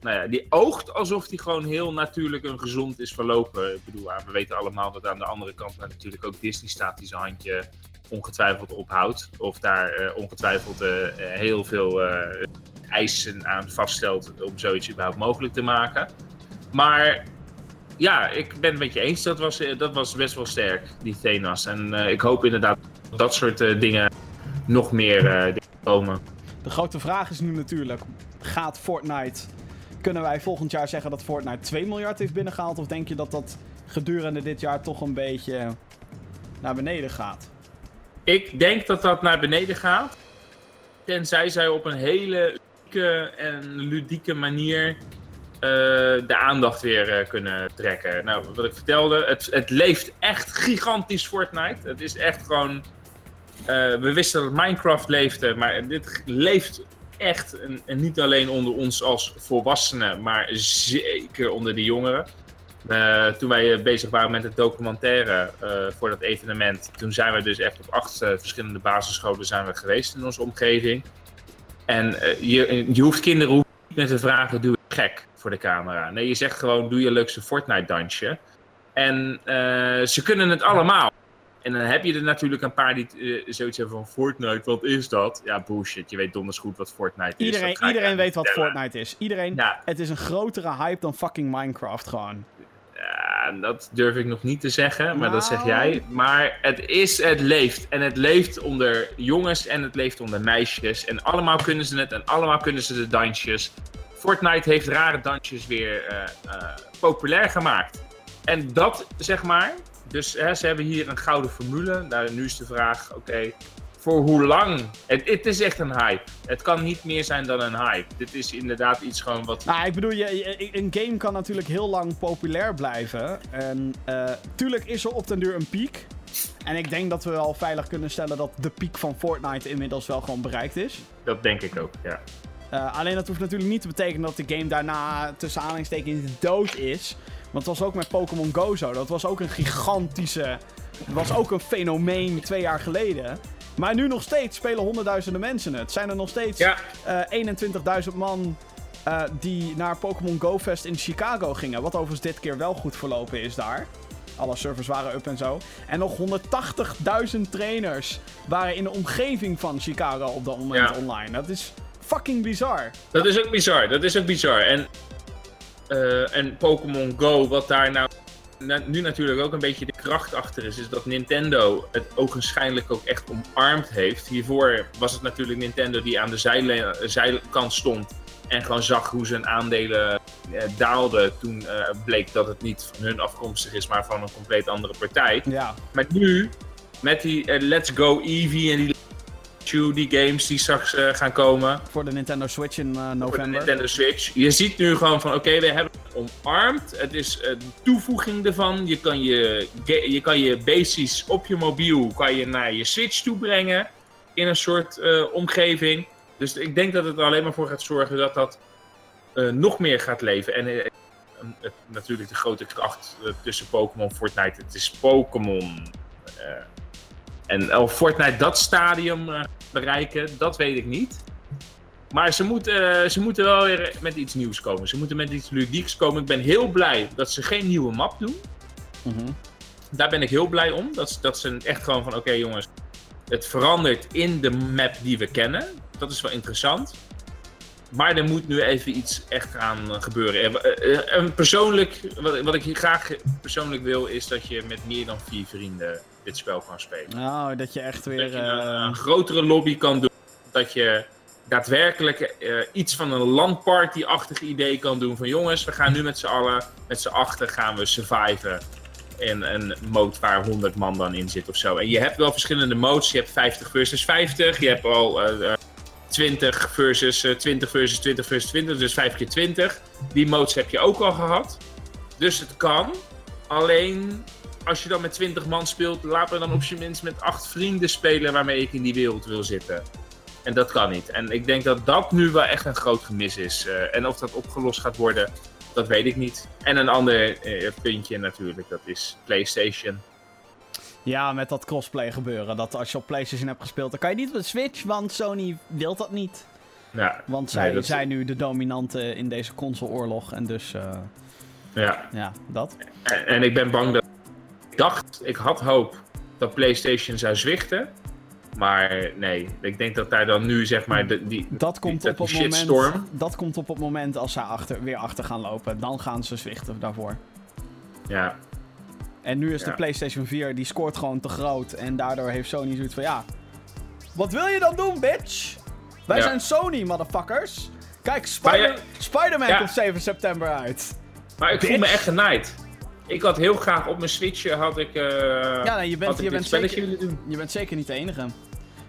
Nou ja, die oogt alsof die gewoon heel natuurlijk en gezond is verlopen. Ik bedoel, we weten allemaal dat aan de andere kant natuurlijk ook Disney staat die zijn handje ongetwijfeld ophoudt. Of daar uh, ongetwijfeld uh, heel veel uh, eisen aan vaststelt om zoiets überhaupt mogelijk te maken. Maar ja, ik ben het met je eens. Dat was, dat was best wel sterk, die Thanos. En ik hoop inderdaad dat dat soort dingen nog meer komen. De grote vraag is nu natuurlijk, gaat Fortnite... Kunnen wij volgend jaar zeggen dat Fortnite 2 miljard heeft binnengehaald? Of denk je dat dat gedurende dit jaar toch een beetje naar beneden gaat? Ik denk dat dat naar beneden gaat. Tenzij zij op een hele unieke en ludieke manier uh, de aandacht weer uh, kunnen trekken. Nou, wat ik vertelde, het, het leeft echt gigantisch Fortnite. Het is echt gewoon. Uh, we wisten dat Minecraft leefde, maar dit leeft echt. En, niet alleen onder ons als volwassenen, maar zeker onder de jongeren. Uh, toen wij bezig waren met het documentaire uh, voor dat evenement, toen zijn we dus echt op acht verschillende basisscholen zijn we geweest in onze omgeving. En je, je hoeft kinderen niet met te vragen, doe je gek voor de camera. Nee, je zegt gewoon, doe je leukste Fortnite-dansje. En ze kunnen het allemaal. En dan heb je er natuurlijk een paar die zoiets hebben van Fortnite, wat is dat? Ja, bullshit. Je weet donders goed wat Fortnite iedereen, is. Iedereen weet wat. Fortnite is. Iedereen, ja. Het is een grotere hype dan fucking Minecraft gewoon. Ja, dat durf ik nog niet te zeggen, maar nou. dat zeg jij. Maar het is, het leeft. En het leeft onder jongens en het leeft onder meisjes. En allemaal kunnen ze het en allemaal kunnen ze de dansjes. Fortnite heeft rare dansjes weer uh, uh, populair gemaakt. En dat, zeg maar... Dus hè, ze hebben hier een gouden formule. Nou, nu is de vraag, oké... Okay, voor hoe lang? Het, het, is echt een hype. Het kan niet meer zijn dan een hype. Dit is inderdaad iets gewoon wat... Nou, ik bedoel, je, je, een game kan natuurlijk heel lang populair blijven. En uh, tuurlijk is er op den duur een piek. En ik denk dat we wel veilig kunnen stellen dat de piek van Fortnite inmiddels wel gewoon bereikt is. Dat denk ik ook, ja. Uh, alleen dat hoeft natuurlijk niet te betekenen dat de game daarna tussen aanhalingstekens dood is. Want het was ook met Pokémon Go zo. Dat was ook een gigantische... Dat was ook een fenomeen twee jaar geleden. Maar nu nog steeds spelen honderdduizenden mensen het. Zijn er nog steeds ja. uh, 21.000 man uh, die naar Pokémon Go Fest in Chicago gingen. Wat overigens dit keer wel goed verlopen is daar. Alle servers waren up en zo. En nog 180.000 trainers waren in de omgeving van Chicago op dat moment Ja. online. Dat is fucking bizar. Dat is ook bizar, dat is ook bizar. En, eh, en Pokémon Go, wat daar nou na- nu natuurlijk ook een beetje de kracht achter is, is dat Nintendo het ogenschijnlijk ook echt omarmd heeft. Hiervoor was het natuurlijk Nintendo die aan de zijle- zijkant stond en gewoon zag hoe zijn aandelen eh, daalden. Toen eh, bleek dat het niet van hun afkomstig is, maar van een compleet andere partij. Ja. Maar nu, met die eh, Let's Go Eevee en die Die games die straks eh, gaan komen, Voor de Nintendo Switch in eh, voor de november. Nintendo Switch. Je ziet nu gewoon van, oké, we hebben het omarmd. Het is een toevoeging ervan. Je kan je, je kan je bases op je mobiel kan je naar je Switch toe brengen. In een soort eh, omgeving. Dus ik denk dat het er alleen maar voor gaat zorgen dat dat nog meer gaat leven. En natuurlijk de grote kracht tussen Pokémon en Fortnite. Het is Pokémon. en of Fortnite dat stadium bereiken, dat weet ik niet. Maar ze moeten, eh, ze moeten wel weer met iets nieuws komen. Ze moeten met iets ludieks komen. Ik ben heel blij dat ze geen nieuwe map doen. Mhm. Daar ben ik heel blij om. Dat, ze- dat ze echt gewoon van, oké jongens, het verandert in de map die we kennen. Dat is wel interessant. Maar er moet nu even iets echt aan gebeuren. En, eh, eh, en persoonlijk, wat, wat ik hier graag persoonlijk wil, is dat je met meer dan vier vrienden dit spel kan spelen. Nou, dat je echt weer... Dat je een, eh, een grotere lobby kan doen. Dat je daadwerkelijk eh, iets van een landparty-achtig idee kan doen. Van jongens, we gaan nu met z'n allen, met z'n achter gaan we surviven. In een mode waar 100 man dan in zit of zo. En je hebt wel verschillende modes. Je hebt 50 versus 50. Je hebt al eh, eh, 20 versus eh, 20 versus 20 versus 20. Dus 5 keer 20. Die modes heb je ook al gehad. Dus het kan. Alleen als je dan met 20 man speelt, laat me dan op zijn minst met 8 vrienden spelen waarmee ik in die wereld wil zitten. En dat kan niet. En ik denk dat dat nu wel echt een groot gemis is. Eh, en of dat opgelost gaat worden, dat weet ik niet. En een ander eh, puntje natuurlijk, dat is PlayStation. Ja, met dat crossplay gebeuren. Dat als je op PlayStation hebt gespeeld, dan kan je niet op de Switch, want Sony wil dat niet. Ja, Want Nee, zij dat- zijn nu de dominante in deze consoleoorlog. En dus, eh, ja. ja, dat. En, en ik ben bang dat. Ik dacht, ik had hoop dat PlayStation zou zwichten. Maar nee, ik denk dat daar dan nu zeg maar de, die, Dat komt, die, op het die moment, shitstorm. dat komt op het moment als zij achter, weer achter gaan lopen. Dan gaan ze zwichten daarvoor. Ja, En nu is de. PlayStation 4, die scoort gewoon te groot. En daardoor heeft Sony zoiets van, ja... Wat wil je dan doen, bitch? Wij Ja. zijn Sony, motherfuckers. Kijk, Spider- Spider-Man Ja. komt 7 september uit. maar ik voel me Bitch. echt genaaid. Ik had heel graag op mijn Switch had ik, eh Ja, nee, je bent, je dit bent, zeker, willen doen. je bent zeker niet de enige.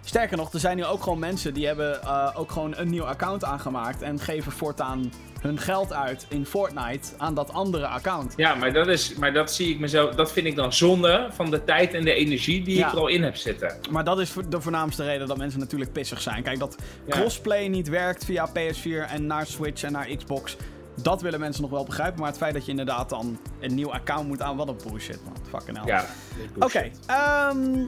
Sterker nog, er zijn nu ook gewoon mensen die hebben eh, ook gewoon een nieuw account aangemaakt. En geven voortaan hun geld uit in Fortnite aan dat andere account. Ja, maar dat, is, maar dat zie ik mezelf, dat vind ik dan zonde van de tijd en de energie die Ja. ik er al in heb zitten. Maar dat is de voornaamste reden dat mensen natuurlijk pissig zijn. Kijk, dat Ja. crossplay niet werkt via PS4 en naar Switch en naar Xbox. Dat willen mensen nog wel begrijpen. Maar het feit dat je inderdaad dan een nieuw account moet aan. Wat een bullshit, man. Fucking hell. Ja, Oké, ehm,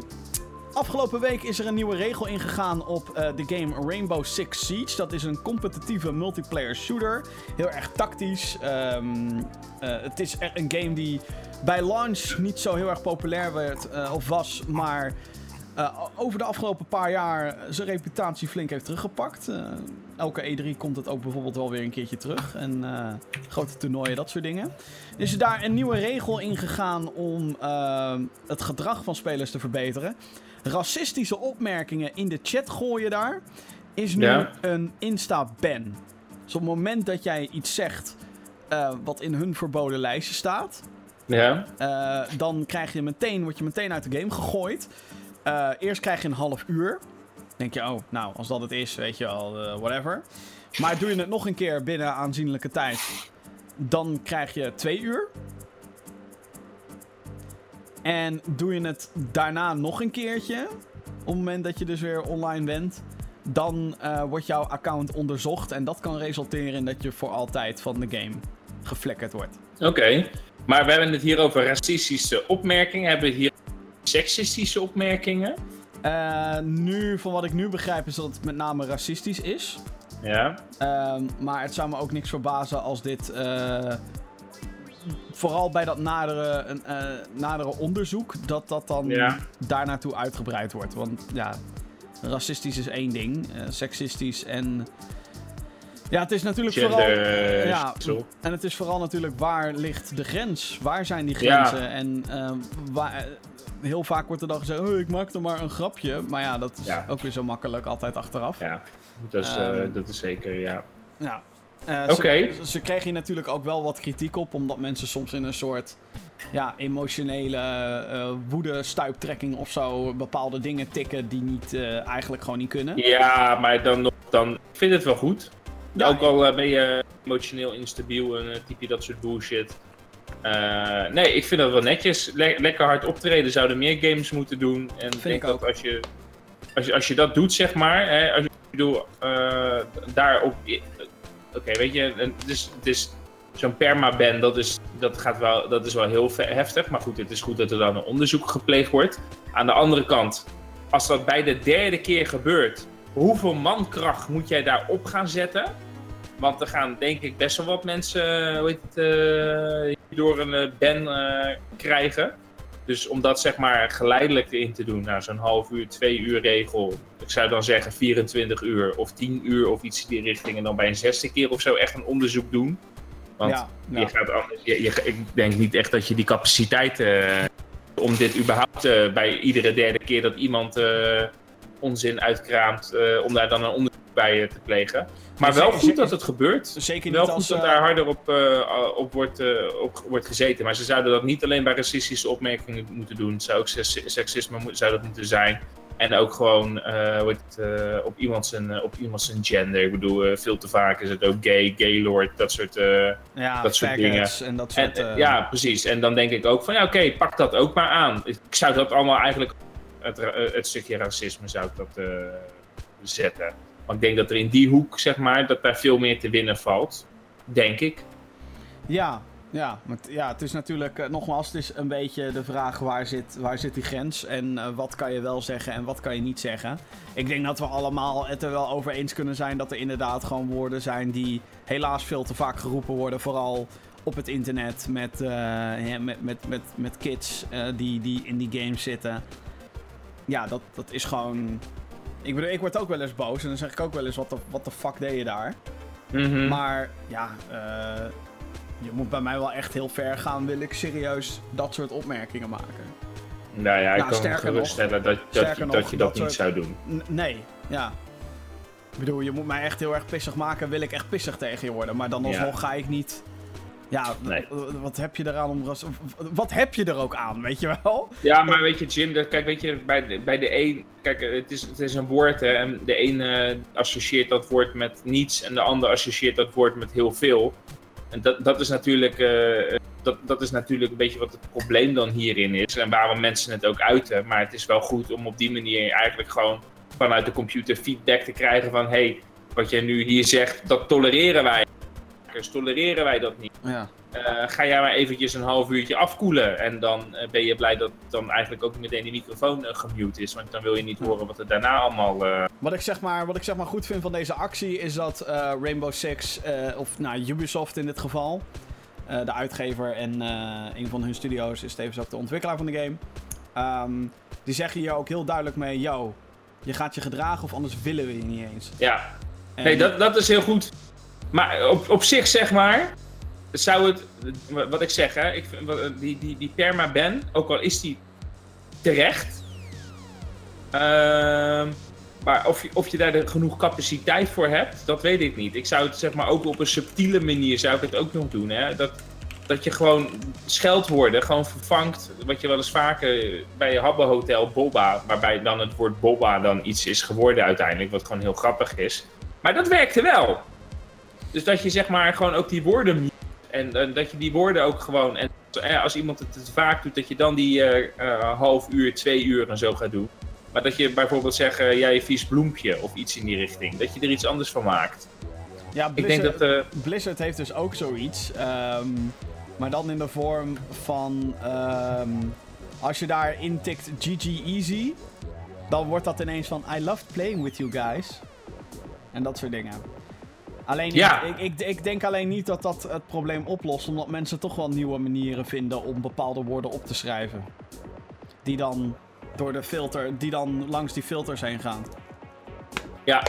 afgelopen week is er een nieuwe regel ingegaan op eh, de game Rainbow Six Siege. Dat is een competitieve multiplayer shooter. Heel erg tactisch. Ehm, eh, het is echt een game die bij launch niet zo heel erg populair werd eh, of was, maar eh, over de afgelopen paar jaar zijn reputatie flink heeft teruggepakt. Eh, elke E3 komt het ook bijvoorbeeld wel weer een keertje terug. En eh, grote toernooien, dat soort dingen. Er is daar een nieuwe regel in gegaan om het gedrag van spelers te verbeteren. Racistische opmerkingen in de chat gooien daar is nu Ja. een Insta-ban. Dus op het moment dat jij iets zegt wat in hun verboden lijstje staat, Ja, dan krijg je meteen, word je meteen uit de game gegooid. Eh, eerst krijg je een half uur. Denk je, oh, nou, als dat het is, weet je wel, eh, whatever. Maar doe je het nog een keer binnen aanzienlijke tijd, dan krijg je twee uur. En doe je het daarna nog een keertje, op het moment dat je dus weer online bent, dan eh, wordt jouw account onderzocht. En dat kan resulteren in dat je voor altijd van de game geflikkerd wordt. oké. Maar we hebben het hier over racistische opmerkingen. Hebben we hier seksistische opmerkingen? Eh, nu, van wat ik nu begrijp, is dat het met name racistisch is. Ja, Ehm, maar het zou me ook niks verbazen als dit. eh, vooral bij dat nadere, eh, nadere onderzoek, dat dat dan Ja. daar naartoe uitgebreid wordt. Want ja, racistisch is één ding, seksistisch en. Ja, het is natuurlijk vooral. gender... Ja, en het is vooral natuurlijk waar ligt de grens? Waar zijn die Ja. grenzen? En ehm, waar, heel vaak wordt er dan gezegd: oh, ik maak er maar een grapje. Maar ja, dat is Ja. ook weer zo makkelijk, altijd achteraf. Ja, dat is, Ehm, dat is zeker, ja. Ja. Eh, Oké. Ze, ze kregen hier natuurlijk ook wel wat kritiek op, omdat mensen soms in een soort ja, emotionele eh, woede, stuiptrekking of zo bepaalde dingen tikken die niet, eigenlijk gewoon niet kunnen. Ja, maar dan dan, ik vind het wel goed. Ja, ook al ben je emotioneel instabiel en typ je dat soort bullshit. Eh, nee, ik vind dat wel netjes. Le- lekker hard optreden, zouden meer games moeten doen. En denk ik ook. dat als je, als, je, als je dat doet, zeg maar, hè, als je, ik bedoel, eh, daarop... Oké, weet je, het is, het is zo'n permaban, dat is, dat, gaat wel, dat is wel heel heftig. Maar goed, het is goed dat er dan een onderzoek gepleegd wordt. Aan de andere kant, als dat bij de derde keer gebeurt, hoeveel mankracht moet jij daarop gaan zetten? Want er gaan denk ik best wel wat mensen hoe heet het, eh, door een eh, ban eh, krijgen. Dus om dat zeg maar geleidelijk erin te doen, nou zo'n half uur, twee uur regel. Ik zou dan zeggen 24 uur of 10 uur of iets in die richting. En dan bij een zesde keer of zo echt een onderzoek doen. Want ja, ja. je gaat anders, je, je- ik denk niet echt dat je die capaciteit eh om dit überhaupt eh, bij iedere derde keer dat iemand eh, onzin uitkraamt, eh, om daar dan een onderzoek bij te plegen. Maar wel goed dat het gebeurt. Zeker niet Wel als... goed dat eh, daar harder op, eh, op, wordt, eh, op wordt gezeten. Maar ze zouden dat niet alleen bij racistische opmerkingen moeten doen. Het zou ook seks- seksisme zou dat moeten zijn. En ook gewoon het, op, iemand zijn, op iemand zijn gender. Ik bedoel, veel te vaak is het ook gay, gaylord, dat soort... ja, dat soort faggots en dat soort... ja, precies. En dan denk ik ook van, ja oké, pak dat ook maar aan. Ik zou dat allemaal eigenlijk... Het, het stukje racisme zou ik dat zetten. Want ik denk dat er in die hoek, zeg maar, dat daar veel meer te winnen valt. Denk ik. Ja, ja, maar ja, het is natuurlijk, eh, nogmaals, het is een beetje de vraag waar zit, waar zit die grens en eh, wat kan je wel zeggen en wat kan je niet zeggen. Ik denk dat we allemaal het er wel over eens kunnen zijn dat er inderdaad gewoon woorden zijn die helaas veel te vaak geroepen worden, vooral op het internet met, eh, met, met, met, met kids die, die in die games zitten. Ja, dat, dat is gewoon... Ik bedoel, ik word ook wel eens boos en dan zeg ik ook wel eens, wat de, fuck deed je daar? Mhm. Maar ja, eh, je moet bij mij wel echt heel ver gaan, wil ik serieus dat soort opmerkingen maken. nou ja, ik nou, kan sterker geruststellen dat, dat, je, dat je dat, niet soort- zou doen. N- nee, ja. Ik bedoel, je moet mij echt heel erg pissig maken, wil ik echt pissig tegen je worden. Maar dan alsnog ga ik niet... Ja, Nee. wat heb je eraan om... ras- Wat heb je er ook aan, weet je wel? Ja, maar weet je, Jim, dat, kijk, weet je, bij de, bij de een, kijk, het is, het is een woord, hè, en de een eh, associeert dat woord met niets en de ander associeert dat woord met heel veel. En dat, dat is natuurlijk, eh, dat, dat is natuurlijk een beetje wat het probleem dan hierin is en waarom mensen het ook uiten. Maar het is wel goed om op die manier eigenlijk gewoon vanuit de computer feedback te krijgen van, hé, hey, wat jij nu hier zegt, dat tolereren wij. Tolereren wij dat niet. Ja. Eh, ga jij maar eventjes een half uurtje afkoelen. En dan eh, ben je blij dat dan eigenlijk ook meteen die microfoon uh, gemute is. Want dan wil je niet horen wat er daarna allemaal... eh, Wat ik, zeg maar, wat ik zeg maar goed vind van deze actie is dat eh, Rainbow Six, eh, of nou, Ubisoft in dit geval, eh, de uitgever en eh, een van hun studio's is tevens ook de ontwikkelaar van de game. Ehm, die zeggen hier ook heel duidelijk mee: yo, je gaat je gedragen of anders willen we je niet eens. ja, En- nee, dat, dat is heel goed. Maar op, op zich, zeg maar, zou het... Wat ik zeg, hè. Ik, die, die, die permaban, ook al is die terecht... ehm, maar of je, of je daar genoeg capaciteit voor hebt, dat weet ik niet. Ik zou het zeg maar ook op een subtiele manier zou ik het ook nog doen. Hè? Dat, dat je gewoon scheldwoorden gewoon vervangt. Wat je wel eens vaker bij je Habbo Hotel Boba, waarbij dan het woord Boba dan iets is geworden uiteindelijk, wat gewoon heel grappig is. Maar dat werkte wel. Dus dat je zeg maar gewoon ook die woorden mute en eh, dat je die woorden ook gewoon. En eh, als iemand het vaak doet, dat je dan die eh, half uur, twee uur en zo gaat doen. Maar dat je bijvoorbeeld zegt, jij vies bloempje of iets in die richting. Dat je er iets anders van maakt. ja, Ik denk Blizzard, dat. Blizzard heeft dus ook zoiets. ehm, maar dan in de vorm van. ehm, als je daar intikt GG Easy. Dan wordt dat ineens van. I loved playing with you guys. En dat soort dingen. Alleen, Ja. ik, ik, ik denk alleen niet dat dat het probleem oplost. Omdat mensen toch wel nieuwe manieren vinden om bepaalde woorden op te schrijven. Die dan door de filter. Die dan langs die filters heen gaan. ja,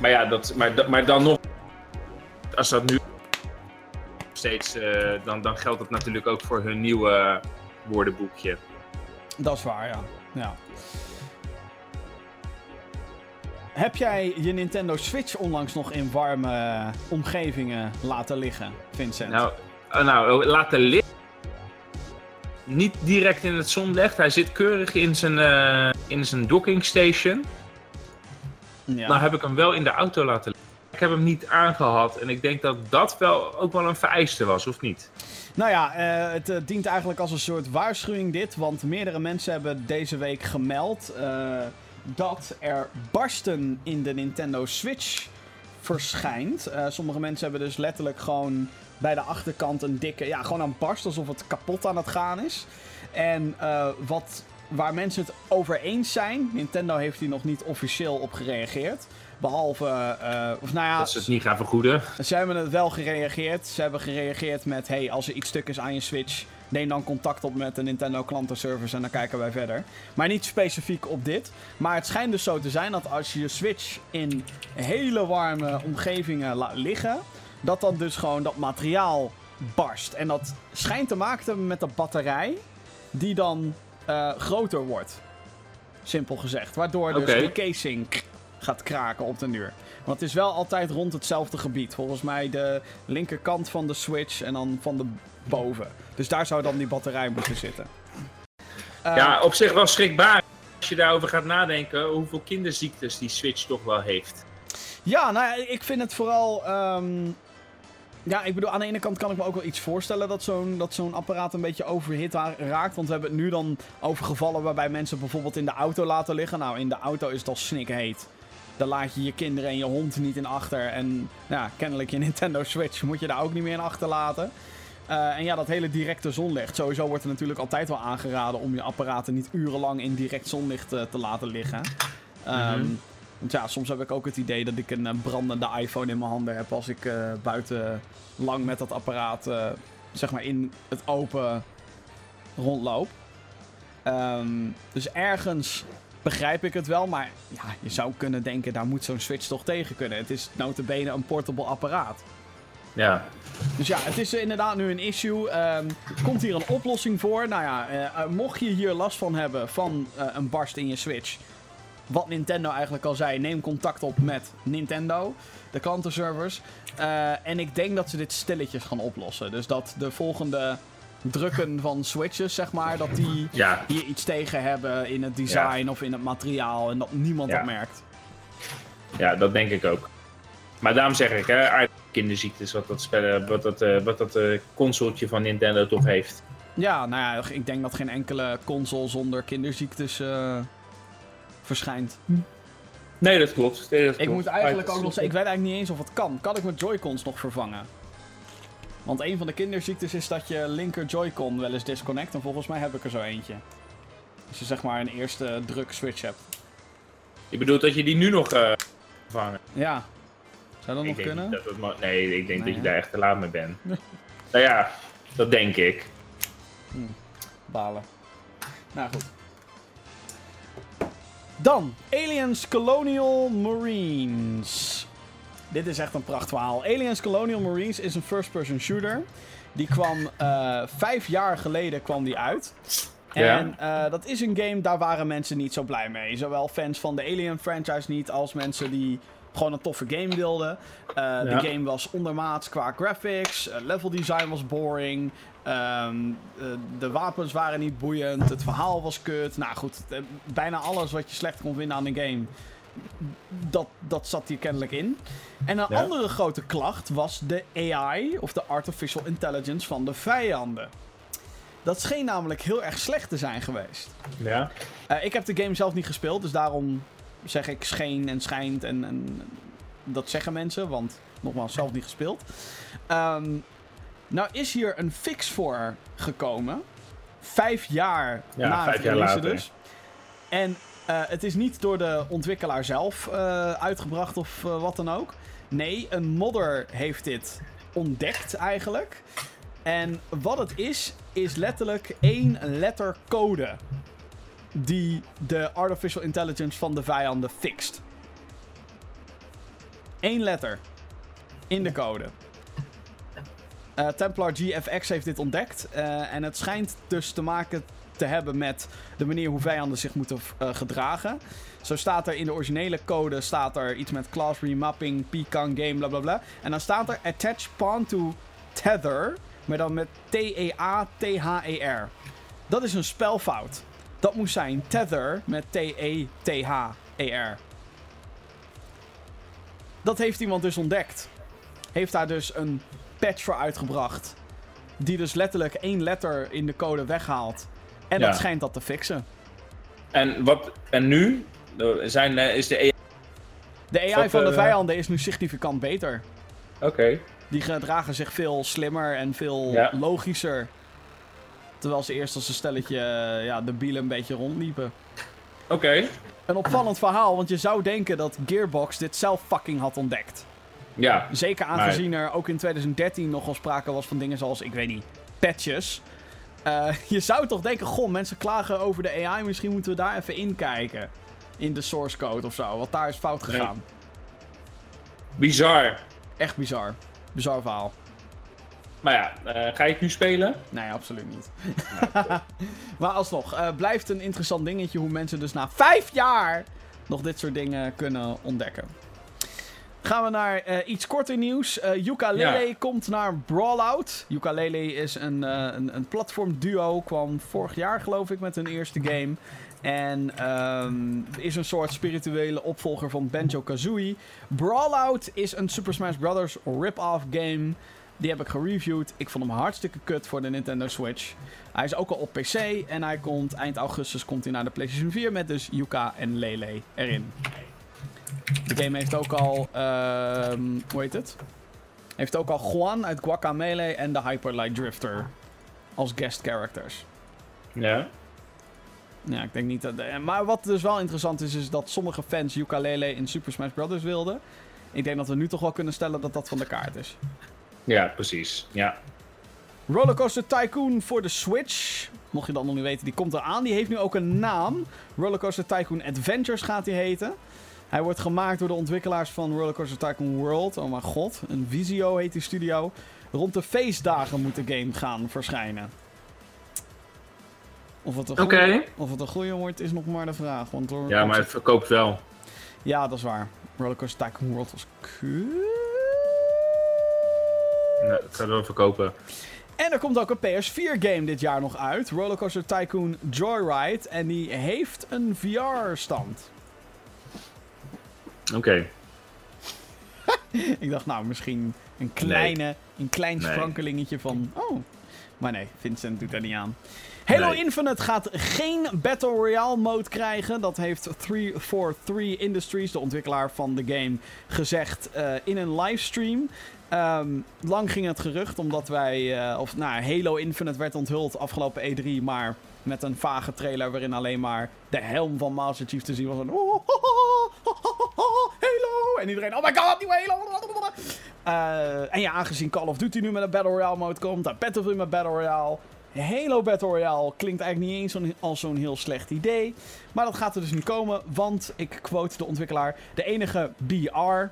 maar ja, dat, maar, maar dan nog. Als dat nu steeds. eh, dan, dan geldt het natuurlijk ook voor hun nieuwe woordenboekje. Dat is waar, ja. ja. Heb jij je Nintendo Switch onlangs nog in warme omgevingen laten liggen, Vincent? Nou, eh, nou laten liggen. Niet direct in het zonlicht. Hij zit keurig in zijn, eh, in zijn docking station. ja. Nou heb ik hem wel in de auto laten liggen. Ik heb hem niet aangehad. En ik denk dat dat wel ook wel een vereiste was, of niet? Nou ja, eh, het eh, dient eigenlijk als een soort waarschuwing dit. Want meerdere mensen hebben deze week gemeld eh, dat er barsten in de Nintendo Switch verschijnt. Eh, sommige mensen hebben dus letterlijk gewoon bij de achterkant een dikke, ja, gewoon een barst alsof het kapot aan het gaan is. En eh, wat, waar mensen het over eens zijn, Nintendo heeft hier nog niet officieel op gereageerd. Behalve, eh, of nou ja, Dat ze het niet gaan vergoeden. ze hebben het wel gereageerd. Ze hebben gereageerd met: hey, als er iets stuk is aan je Switch, neem dan contact op met de Nintendo klantenservice en dan kijken wij verder. Maar niet specifiek op dit. Maar het schijnt dus zo te zijn dat als je je Switch in hele warme omgevingen laat liggen, dat dan dus gewoon dat materiaal barst. En dat schijnt te maken te hebben met de batterij, die dan eh, groter wordt. Simpel gezegd. Waardoor dus de casing gaat kraken op de duur. Want het is wel altijd rond hetzelfde gebied. Volgens mij de linkerkant van de Switch en dan van de boven. Dus daar zou dan die batterij moeten zitten. Uh, ja, op zich wel schrikbaar als je daarover gaat nadenken hoeveel kinderziektes die Switch toch wel heeft. Ja, nou ik vind het vooral. Um, ja, ik bedoel, aan de ene kant kan ik me ook wel iets voorstellen dat zo'n dat zo'n apparaat een beetje overhit raakt. Want we hebben het nu dan over gevallen waarbij mensen bijvoorbeeld in de auto laten liggen. Nou, in de auto is het al snikheet. Dan laat je je kinderen en je hond niet in achter. En ja, kennelijk je [laughs] Nintendo Switch moet je daar ook niet meer in achterlaten. Uh, en ja, dat hele directe zonlicht. Sowieso wordt er natuurlijk altijd wel aangeraden om je apparaten niet urenlang in direct zonlicht uh, te laten liggen. Um, want ja, soms heb ik ook het idee dat ik een uh, brandende iPhone in mijn handen heb als ik buiten lang met dat apparaat, zeg maar, in het open rondloop. Um, dus ergens begrijp ik het wel, maar ja, je zou kunnen denken, daar moet zo'n Switch toch tegen kunnen. Het is notabene een portable apparaat. Ja. Dus ja, het is inderdaad nu een issue. Um, komt hier een oplossing voor? Nou ja, uh, mocht je hier last van hebben van uh, een barst in je Switch. Wat Nintendo eigenlijk al zei, neem contact op met Nintendo, de klantenservers. Uh, en ik denk dat ze dit stilletjes gaan oplossen. Dus dat de volgende drukken van switches, zeg maar, dat die ja. hier iets tegen hebben in het design ja. of in het materiaal en dat niemand ja. dat merkt. Ja, dat denk ik ook. Maar daarom zeg ik, hè, kinderziektes, wat dat, spellen, wat dat, uh, wat dat uh, consoletje van Nintendo toch heeft. Ja, nou ja, ik denk dat geen enkele console zonder kinderziektes uh, verschijnt. Nee, dat klopt. Nee, dat ik moet eigenlijk ook nog zeggen, ik weet eigenlijk niet eens of het kan. Kan ik mijn Joy-Cons nog vervangen? Want een van de kinderziektes is dat je linker Joy-Con wel eens disconnect. En volgens mij heb ik er zo eentje. Als je zeg maar een eerste druk switch hebt. Je bedoelt dat je die nu nog uh, vervangen? Ja. Zou dat ik nog kunnen? Dat nee, ik denk Nee, dat je daar echt te laat mee bent. [laughs] nou ja, dat denk ik. Hm, balen. Nou goed. Dan, Aliens Colonial Marines. Dit is echt een prachtverhaal. Aliens Colonial Marines is een first-person shooter. Die kwam eh, vijf jaar geleden kwam die uit. Ja. En eh, dat is een game, daar waren mensen niet zo blij mee. Zowel fans van de Alien franchise niet, als mensen die gewoon een toffe game wilden. Eh, Ja. De game was ondermaats qua graphics, level design was boring. ehm, eh, de wapens waren niet boeiend, het verhaal was kut. Nou goed, bijna alles wat je slecht kon vinden aan een game, dat, dat zat hier kennelijk in. En een Ja. andere grote klacht was de AI, of de Artificial Intelligence van de vijanden. Dat scheen namelijk heel erg slecht te zijn geweest. Ja. Eh, ik heb de game zelf niet gespeeld, dus daarom zeg ik scheen en schijnt en, en dat zeggen mensen, want nogmaals, zelf niet gespeeld. Ehm, nou is hier een fix voor gekomen. Vijf jaar Ja, na vijf het jaar later. dus. En het is niet door de ontwikkelaar zelf eh, uitgebracht of eh, wat dan ook. Nee, een modder heeft dit ontdekt eigenlijk. En wat het is, is letterlijk één letter code die de artificial intelligence van de vijanden fixt. Eén letter in de code. Eh, Templar GFX heeft dit ontdekt. eh, en het schijnt dus te maken te hebben met de manier hoe vijanden zich moeten eh, gedragen. Zo staat er in de originele code staat er iets met class remapping, pecan game, bla bla bla. En dan staat er attach pawn to tether, maar dan met T-E-A-T-H-E-R. Dat is een spelfout. Dat moest zijn tether met T-E-T-H-E-R. Dat heeft iemand dus ontdekt. Heeft daar dus een patch voor uitgebracht. Die dus letterlijk één letter in de code weghaalt. En Ja. dat schijnt dat te fixen. En, wat, en nu zijn, eh, is de AI... De AI van de eh, vijanden is nu significant beter. Oké. Die gedragen zich veel slimmer en veel Ja. logischer. Terwijl ze eerst als een stelletje eh, ja, de bielen een beetje rondliepen. Oké. Een opvallend verhaal, want je zou denken dat Gearbox dit zelf fucking had ontdekt. Ja. Zeker Maar- aangezien er ook in 2013 nogal sprake was van dingen zoals, ik weet niet, patches. Eh, je zou toch denken, goh, mensen klagen over de AI, misschien moeten we daar even inkijken. In de source code of zo, want daar is fout Nee. gegaan. Bizar. Echt bizar. Bizar verhaal. Maar ja, eh, ga je het nu spelen? Nee, absoluut niet. [laughs] maar alsnog, eh, blijft een interessant dingetje hoe mensen dus na vijf jaar nog dit soort dingen kunnen ontdekken. Gaan we naar eh, iets korter nieuws. Uh, Yooka-Laylee komt naar Brawlout. Yooka-Laylee is een, uh, een, een platformduo. Kwam vorig jaar geloof ik met hun eerste game. En um, is een soort spirituele opvolger van Banjo-Kazooie. Brawlout is een Super Smash Bros. rip-off game. Die heb ik gereviewd. Ik vond hem hartstikke kut voor de Nintendo Switch. Hij is ook al op PC en hij komt eind augustus komt hij naar de PlayStation 4 met dus Yuka en Lele erin. De game heeft ook al, uh, hoe heet het? Heeft ook al Juan uit Guacamelee en de Hyper Light Drifter als guest characters. Ja. Ja, ik denk niet dat... Maar wat dus wel interessant is, is dat sommige fans Yooka-Laylee in Super Smash Bros. wilden. Ik denk dat we nu toch wel kunnen stellen dat dat van de kaart is. Ja, precies. Ja. Rollercoaster Tycoon voor de Switch. Mocht je dat nog niet weten, die komt eraan. Die heeft nu ook een naam. Rollercoaster Tycoon Adventures gaat hij heten. Hij wordt gemaakt door de ontwikkelaars van Rollercoaster Tycoon World. Oh mijn god, een Visio heet die studio. Rond de feestdagen moet de game gaan verschijnen. Of het, een goeie, of het een goede wordt, is nog maar de vraag. Want ja, maar het verkoopt wel. Ja, dat is waar. Rollercoaster Tycoon World was kut. Nee, het gaat wel verkopen. En er komt ook een PS4-game dit jaar nog uit. Rollercoaster Tycoon Joyride. En die heeft een VR-stand. Oké. [laughs] ik dacht, nou, misschien een kleine, een klein sprankelingetje van... Oh, maar nee, Vincent doet daar niet aan. Halo Infinite gaat geen Battle Royale mode krijgen. Dat heeft 343 Industries, de ontwikkelaar van de game, gezegd uh, in een livestream. Um, lang ging het gerucht omdat wij. Uh, of nou, Halo Infinite werd onthuld afgelopen E3, maar met een vage trailer waarin alleen maar de helm van Master Chief te zien was. Een, oh, oh, oh, Halo! En iedereen, oh my god, nieuwe Halo! Uh, en ja, aangezien Call of Duty nu met een Battle Royale mode komt, dat Battlefield met Battle Royale. Halo Battle Royale klinkt eigenlijk niet eens als zo'n heel slecht idee. Maar dat gaat er dus niet komen, want ik quote de ontwikkelaar: de enige BR,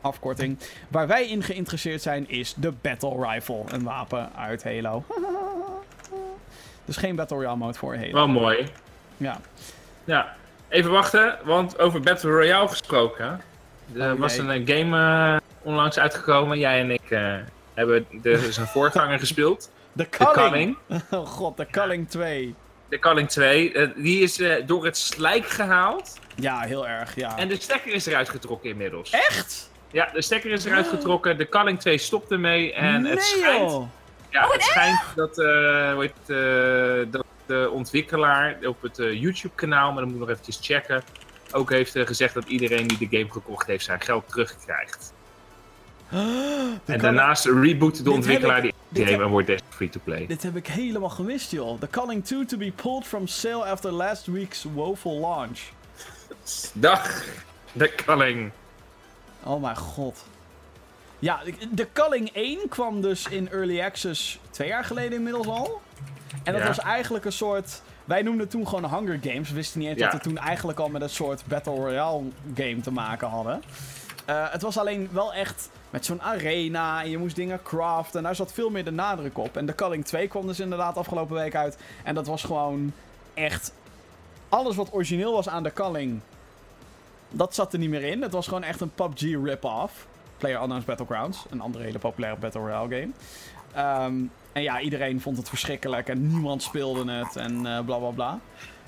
afkorting, waar wij in geïnteresseerd zijn is de Battle Rifle, een wapen uit Halo. [laughs] dus geen Battle Royale mode voor Halo. Wel mooi. Ja. Ja, even wachten, want over Battle Royale gesproken. Er oh, was een game uh, onlangs uitgekomen. Jij en ik uh, hebben er een voorganger gespeeld. [laughs] De Culling. [laughs] Oh god, de Culling 2. De Culling 2. Uh, die is door het slijk gehaald. Ja, heel erg, ja. En de stekker is eruit getrokken inmiddels. Echt? Ja, de stekker is eruit getrokken. De Culling 2 stopt ermee. En nee, het schijnt... Joh. Ja, het schijnt dat, uh, hoe heet, dat de ontwikkelaar op het YouTube-kanaal, maar dan moet ik nog eventjes checken, ook heeft gezegd dat iedereen die de game gekocht heeft zijn geld terugkrijgt. [gasps] en daarnaast reboot de ontwikkelaar die game en wordt free-to-play. Dit heb ik helemaal gemist, joh. The Calling 2 to be pulled from sale after last week's woeful launch. Dag, The Calling. Oh mijn god. Ja, de Calling 1 kwam dus in Early Access twee jaar geleden inmiddels al. En dat was eigenlijk een soort... Wij noemden het toen gewoon Hunger Games. We wisten niet eens dat we toen eigenlijk al met een soort Battle Royale game te maken hadden. Uh, het was alleen wel echt met zo'n arena en je moest dingen craften. En daar zat veel meer de nadruk op. En de Culling 2 kwam dus inderdaad afgelopen week uit. En dat was gewoon echt... Alles wat origineel was aan de Culling, dat zat er niet meer in. Het was gewoon echt een PUBG rip-off. Player Unknown's Battlegrounds, een andere hele populaire Battle Royale game. Um, en ja, iedereen vond het verschrikkelijk en niemand speelde het en uh, bla bla bla.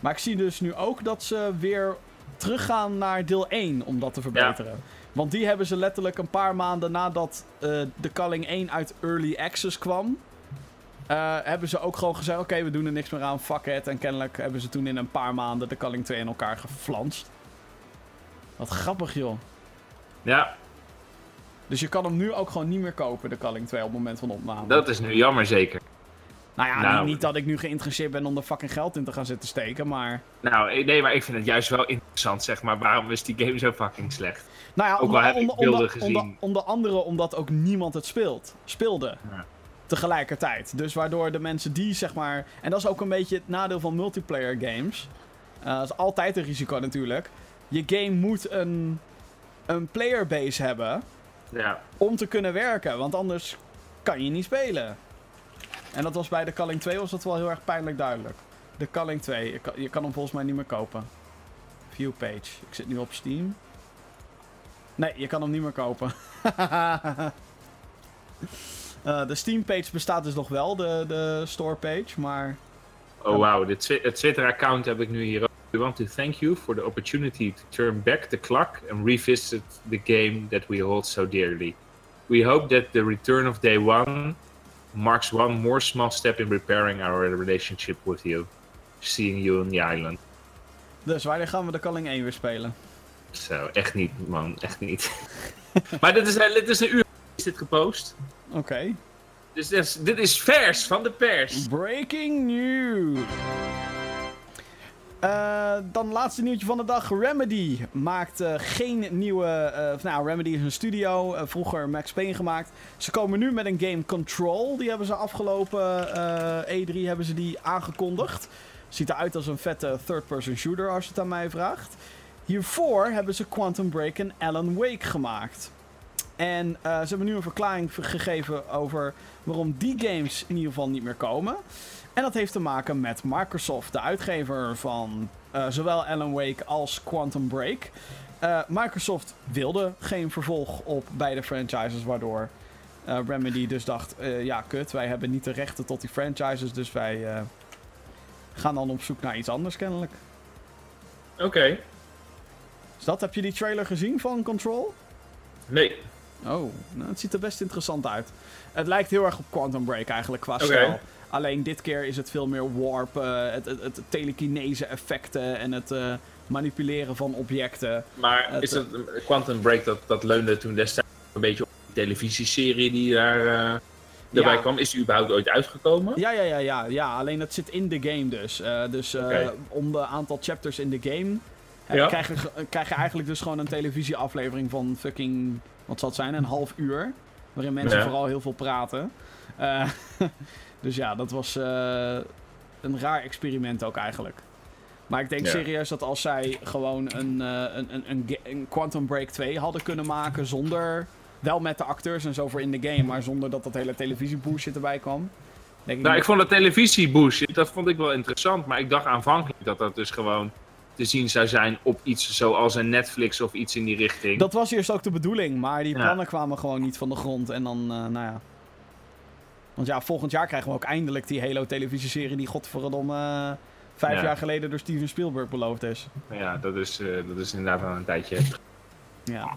Maar ik zie dus nu ook dat ze weer teruggaan naar deel 1 om dat te verbeteren. Want die hebben ze letterlijk een paar maanden nadat uh, de Calling 1 uit Early Access kwam. Uh, hebben ze ook gewoon gezegd: Oké, we doen er niks meer aan, fuck it. En kennelijk hebben ze toen in een paar maanden de Calling 2 in elkaar geflanst. Wat grappig, joh. Ja. Dus je kan hem nu ook gewoon niet meer kopen, de Calling 2, op het moment van opname. Dat is nu jammer, zeker. Nou ja, nou, niet, dat ik nu geïnteresseerd ben om er fucking geld in te gaan zitten steken, maar... Nou, nee, maar ik vind het juist wel interessant, zeg maar. Waarom is die game zo fucking slecht? Nou ja, ook onder, heb onder, onder, gezien. Onder, andere omdat ook niemand het speelt, speelde. Ja. Tegelijkertijd. Dus waardoor de mensen die, zeg maar... En dat is ook een beetje het nadeel van multiplayer games. Uh, dat is altijd een risico natuurlijk. Je game moet een, een playerbase hebben... Ja. Om te kunnen werken, want anders kan je niet spelen. En dat was bij de Calling 2 was dat wel heel erg pijnlijk duidelijk. De Calling 2, je kan, je kan hem volgens mij niet meer kopen. View page. Ik zit nu op Steam. Nee, je kan hem niet meer kopen. [laughs] Eh, de Steam-page bestaat dus nog wel, de, de store-page, maar... Oh twi- het Twitter-account heb ik nu hier ook. We want to thank you for the opportunity to turn back the clock and revisit the game that we hold so dearly. We hope that the return of day one marks one more small step in repairing our relationship with you. Seeing you on the island. Dus wanneer gaan we de Calling 1 weer spelen? Zo, echt niet, man. Echt niet. [laughs] maar dit is, dit is een uur is dit gepost. Oké. Dus dit is, dit is vers van de pers. Breaking news. Eh, dan laatste nieuwtje van de dag. Remedy maakt eh, geen nieuwe... eh, nou, Remedy is een studio. vroeger Max Payne gemaakt. Ze komen nu met een game Control. Die hebben ze afgelopen eh, E3 hebben ze die aangekondigd. Ziet eruit als een vette third-person shooter als je het aan mij vraagt. Hiervoor hebben ze Quantum Break en Alan Wake gemaakt. En ze hebben nu een verklaring gegeven over waarom die games in ieder geval niet meer komen. En dat heeft te maken met Microsoft, de uitgever van eh, zowel Alan Wake als Quantum Break. Eh, Microsoft wilde geen vervolg op beide franchises, waardoor eh, Remedy dus dacht: ja, kut, wij hebben niet de rechten tot die franchises, dus wij gaan dan op zoek naar iets anders kennelijk. Oké. Dus dat, heb je die trailer gezien van Control? Nee. Oh, nou, het ziet er best interessant uit. Het lijkt heel erg op Quantum Break eigenlijk qua Oké. stijl. Alleen dit keer is het veel meer warp, eh, het, het, het telekinese effecten en het eh, manipuleren van objecten. Maar Het, is het Quantum Break dat, dat leunde toen destijds een beetje op die televisieserie die daar eh Ja. kwam? Is die überhaupt ooit uitgekomen? Ja, ja, ja, ja, ja. Alleen het zit in de game dus. Eh, dus eh, om de aantal chapters in de game eh, Ja. krijg, je, krijg je eigenlijk dus gewoon een televisieaflevering van fucking, wat zal het zijn, een half uur. Waarin mensen Ja. vooral heel veel praten. Eh, [laughs] dus ja, dat was eh, een raar experiment ook eigenlijk. Maar ik denk Ja. serieus dat als zij gewoon een, eh, een, een, een, Quantum Break 2 hadden kunnen maken zonder... Wel met de acteurs en zo voor in de game, maar zonder dat dat hele televisie bullshit erbij kwam. Denk ik Nou, niet- ik vond de televisie bullshit, dat vond ik wel interessant. Maar ik dacht aanvankelijk dat dat dus gewoon te zien zou zijn op iets zoals een Netflix of iets in die richting. Dat was eerst ook de bedoeling, maar die Ja. plannen kwamen gewoon niet van de grond. En dan, eh, nou ja. Want ja, volgend jaar krijgen we ook eindelijk die Halo-televisieserie die godverdomme eh vijf Ja. jaar geleden door Steven Spielberg beloofd is. Ja, dat is, eh, dat is inderdaad al een tijdje. Ja.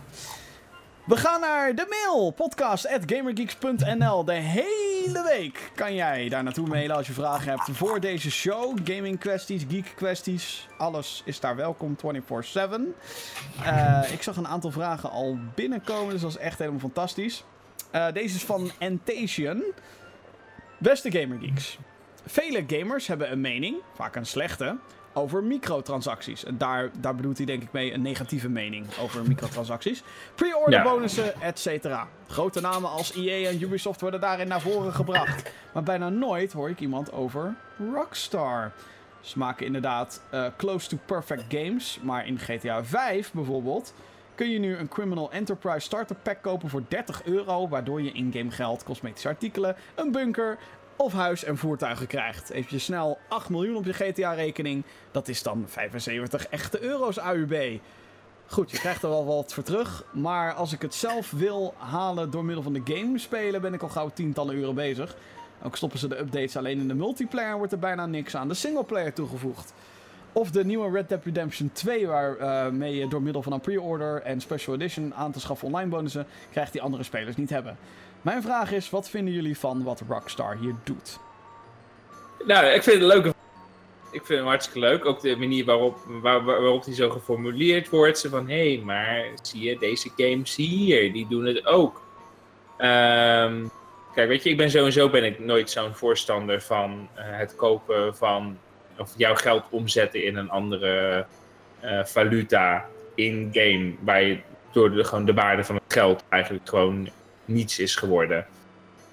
We gaan naar de mail. Podcast.gamergeeks.nl. De hele week kan jij daar naartoe mailen als je vragen hebt voor deze show. Gaming kwesties, geek kwesties. Alles is daar welkom 24-7. Eh, ik zag een aantal vragen al binnenkomen, dus dat is echt helemaal fantastisch. Deze is van Entation. Beste Gamergeeks. Vele gamers hebben een mening, vaak een slechte, over microtransacties. En daar, daar bedoelt hij denk ik mee een negatieve mening over microtransacties. Pre-order Ja. bonussen, et cetera. Grote namen als EA en Ubisoft worden daarin naar voren gebracht. Maar bijna nooit hoor ik iemand over Rockstar. Ze maken inderdaad eh, close to perfect games. Maar in GTA 5 bijvoorbeeld kun je nu een Criminal Enterprise Starter Pack kopen voor 30 euro. Waardoor je in-game geld, cosmetische artikelen, een bunker of huis en voertuigen krijgt. Je snel 8 miljoen op je GTA-rekening. Dat is dan 75 echte euro's AUB. Goed, je krijgt er wel wat voor terug. Maar als ik het zelf wil halen door middel van de game spelen, ben ik al gauw tientallen euro bezig. Ook stoppen ze de updates alleen in de multiplayer wordt er bijna niks aan de singleplayer toegevoegd. Of de nieuwe Red Dead Redemption 2, waarmee je door middel van een pre-order en special edition aan te schaffen online bonussen, krijgt die andere spelers niet hebben. Mijn vraag is, wat vinden jullie van wat Rockstar hier doet? Nou, ik vind het een leuke. Ik vind hem hartstikke leuk. Ook de manier waarop, waar, waar- waarop die zo geformuleerd wordt. Ze van, hé, hey, maar zie je, deze games hier, die doen het ook. Ehm, kijk, weet je, ik ben sowieso ben ik nooit zo'n voorstander van eh, het kopen van... Of jouw geld omzetten in een andere eh, valuta in-game. Waar je door de, gewoon de waarde van het geld eigenlijk gewoon niets is geworden.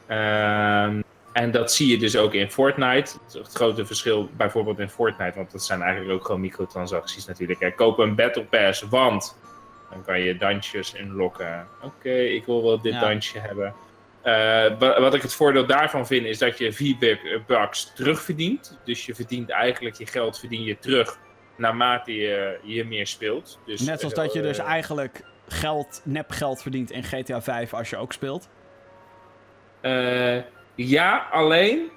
Ehm en dat zie je dus ook in Fortnite. Het grote verschil bijvoorbeeld in Fortnite, want dat zijn eigenlijk ook gewoon microtransacties natuurlijk. Hè. Koop een Battle Pass, want dan kan je dansjes inlokken. Oké, ik wil wel dit Ja. dansje hebben. Eh, wa- wat ik het voordeel daarvan vind, is dat je V-Bucks terugverdient. Dus je verdient eigenlijk je geld verdien je terug naarmate je, je meer speelt. Dus, Net zoals dat je dus eh, eigenlijk geld, nep geld verdient in GTA 5 als je ook speelt? Eh, ja, alleen.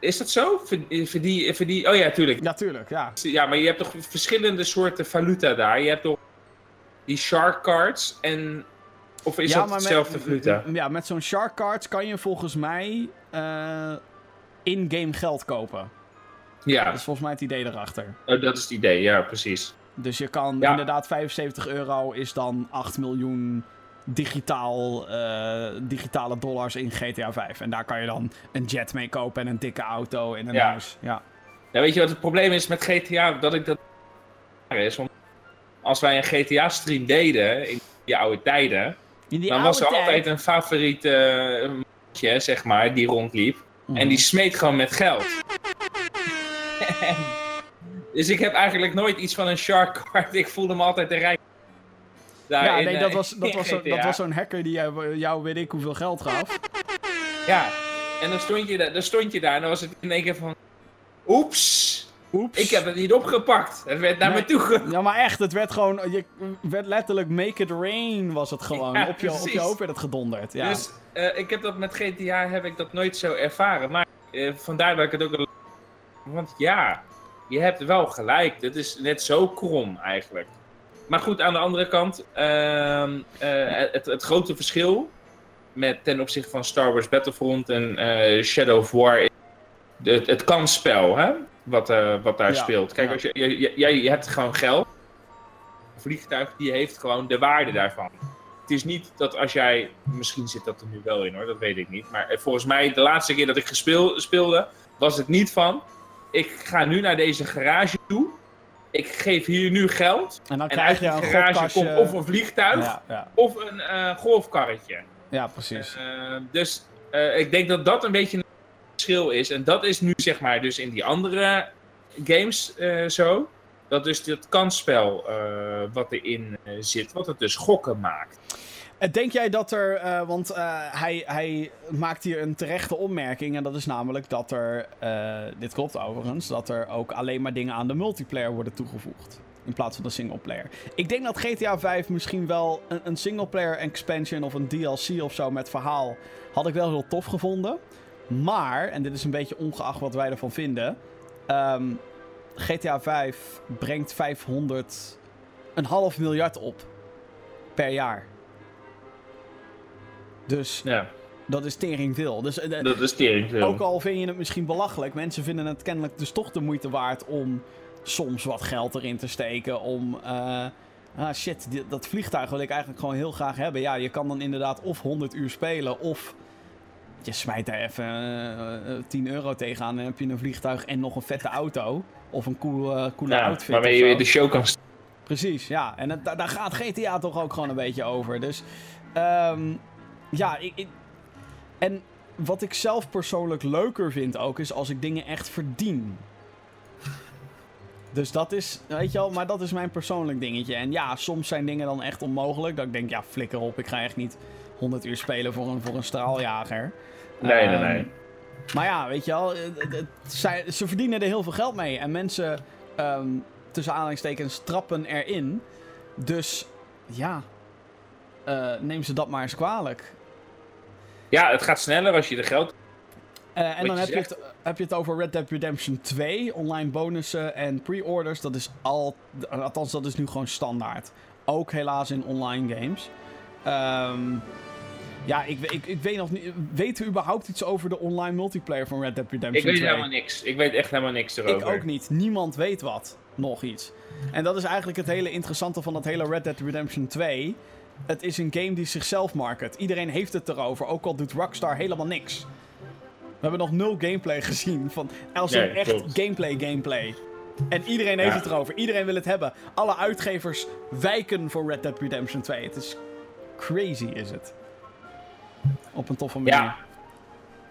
Is dat zo? Ver- Verdien, verdien, oh ja, tuurlijk. Ja, tuurlijk, ja. Ja, maar je hebt toch verschillende soorten valuta daar. Je hebt toch die shark cards en... Of is ja, dat hetzelfde valuta? Ja, met zo'n shark cards kan je volgens mij eh, in-game geld kopen. Ja, Dat is volgens mij het idee erachter. oh, dat is het idee. Ja, precies. Dus je kan Ja. inderdaad 75 euro is dan 8 miljoen digitaal, eh, digitale dollars in GTA 5. En daar kan je dan een jet mee kopen en een dikke auto en een Ja. huis. Ja. Nou, weet je wat het probleem is met GTA? Dat ik dat is. Want als wij een GTA-stream deden in die oude tijden, In die dan was er tijd- altijd een favoriet eh, mannetje, zeg maar, die rondliep. Mhm. En die smeet gewoon met geld. [laughs] dus ik heb eigenlijk nooit iets van een shark card. Ik voelde me altijd de rijk. Daar Ja, in, nee, eh, dat was, dat was, zo- dat was zo'n hacker die jou, jou weet ik hoeveel geld gaf. Ja, en dan stond, je daar, dan stond je daar en dan was het in één keer van... Oeps, Oeps. ik heb het niet opgepakt. Het werd naar Nee. me toe. Ja, maar echt, het werd gewoon... Je werd letterlijk make it rain was het gewoon. Ja, op, je, op je hoofd werd het gedonderd. Ja. Dus eh, ik heb dat met GTA heb ik dat nooit zo ervaren. Maar eh, vandaar dat ik het ook... Want ja, je hebt wel gelijk. Het is net zo krom eigenlijk. Maar goed, aan de andere kant, ehm, eh, het, het grote verschil met ten opzichte van Star Wars Battlefront en Shadow of War, is het, het kansspel, hè? Wat, eh, wat daar Ja, speelt. Kijk, ja. als je, je, jij- je hebt gewoon geld. Een vliegtuig die heeft gewoon de waarde daarvan. Het is niet dat als jij, misschien zit dat er nu wel in hoor, dat weet ik niet. Maar eh, volgens mij, de laatste keer dat ik gespeel, speelde, was het niet van. Ik ga nu naar deze garage toe. Ik geef hier nu geld. en dan En krijg je een garage komt of een vliegtuig Ja, of een eh, golfkarretje. ja, precies. Dus ik denk dat dat een beetje een verschil is. En dat is nu zeg maar dus in die andere games eh, zo. Dat dus dat kansspel eh, wat erin eh, zit, wat het dus gokken maakt. En Denk jij dat er, want hij, hij maakt hier een terechte opmerking. En dat is namelijk dat er, dit klopt overigens, dat er ook alleen maar dingen aan de multiplayer worden toegevoegd. In plaats van de singleplayer. Ik denk dat GTA 5 misschien wel een, een singleplayer expansion of een DLC of zo met verhaal had ik wel heel tof gevonden. Maar, en dit is een beetje ongeacht wat wij ervan vinden. ehm, GTA 5 brengt 500, een half miljard op per jaar. Dus Ja, dat is tering veel. Dus eh, dat is tering veel. ook al vind je het misschien belachelijk, mensen vinden het kennelijk dus toch de moeite waard om soms wat geld erin te steken. Om. eh, ah shit, die- dat vliegtuig wil ik eigenlijk gewoon heel graag hebben. Ja, je kan dan inderdaad of 100 uur spelen of. Je smijt daar even eh, eh, 10 euro tegenaan en dan heb je een vliegtuig en nog een vette auto. Of een cool, eh, coole ja, outfit. waarmee je weer de show kan Precies, ja. En het- daar gaat GTA toch ook gewoon een beetje over. Dus, ehm, ja, ik, ik- En wat ik zelf persoonlijk leuker vind ook, is als ik dingen echt verdien. Dus dat is, weet je wel, maar dat is mijn persoonlijk dingetje. En ja, soms zijn dingen dan echt onmogelijk. Dat ik denk, ja, flikker op, ik ga echt niet 100 uur spelen voor een, voor een straaljager. Nee, nee, Ehm, nee. maar ja, weet je wel, het- het- zij- ze verdienen er heel veel geld mee. En mensen, ehm, tussen aanhalingstekens, trappen erin. Dus ja, eh, neem ze dat maar eens kwalijk. Ja, het gaat sneller als je de geld... Eh, en dan je heb je, het, heb je het over Red Dead Redemption 2, online bonussen en pre-orders. Dat is al, althans dat is nu gewoon standaard. Ook helaas in online games. Ehm, ja, ik, ik, ik weet nog niet, weten we überhaupt iets over de online multiplayer van Red Dead Ik Redemption weet 2? helemaal niks. Ik weet echt helemaal niks erover. Ik ook niet. Niemand weet wat. Nog iets. En dat is eigenlijk het hele interessante van dat hele Red Dead Redemption 2. Het is een game die zichzelf market. Iedereen heeft het erover, ook al doet Rockstar helemaal niks. We hebben nog nul gameplay gezien van als Nee, echt klopt. gameplay gameplay. En iedereen heeft Ja. het erover. Iedereen wil het hebben. Alle uitgevers wijken voor Red Dead Redemption 2. Het is crazy is het. Op een toffe manier. Ja.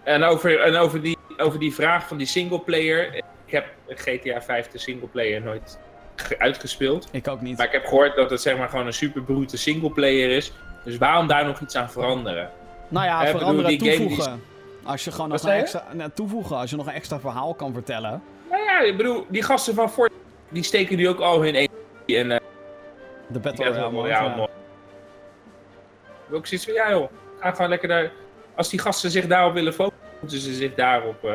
En over, en over, die, over die vraag van die singleplayer. Ik heb GTA 5 de singleplayer nooit ge- uitgespeeld. Ik ook niet. Maar ik heb gehoord dat het zeg maar gewoon een super brute singleplayer is. Dus waarom daar nog iets aan veranderen? Nou ja, Eh, bedoel, veranderen, die game die- toevoegen. Als je gewoon nog een extra... nou, toevoegen, als je nog een extra verhaal kan vertellen. Nou ja, ik bedoel, die gasten van Fortnite, die steken nu ook al hun energie en... eh, De Battle Royale ja, ja. ik zoiets van, ja joh, ga gewoon lekker daar... Als die gasten zich daarop willen focussen, moeten ze zich daarop... Uh,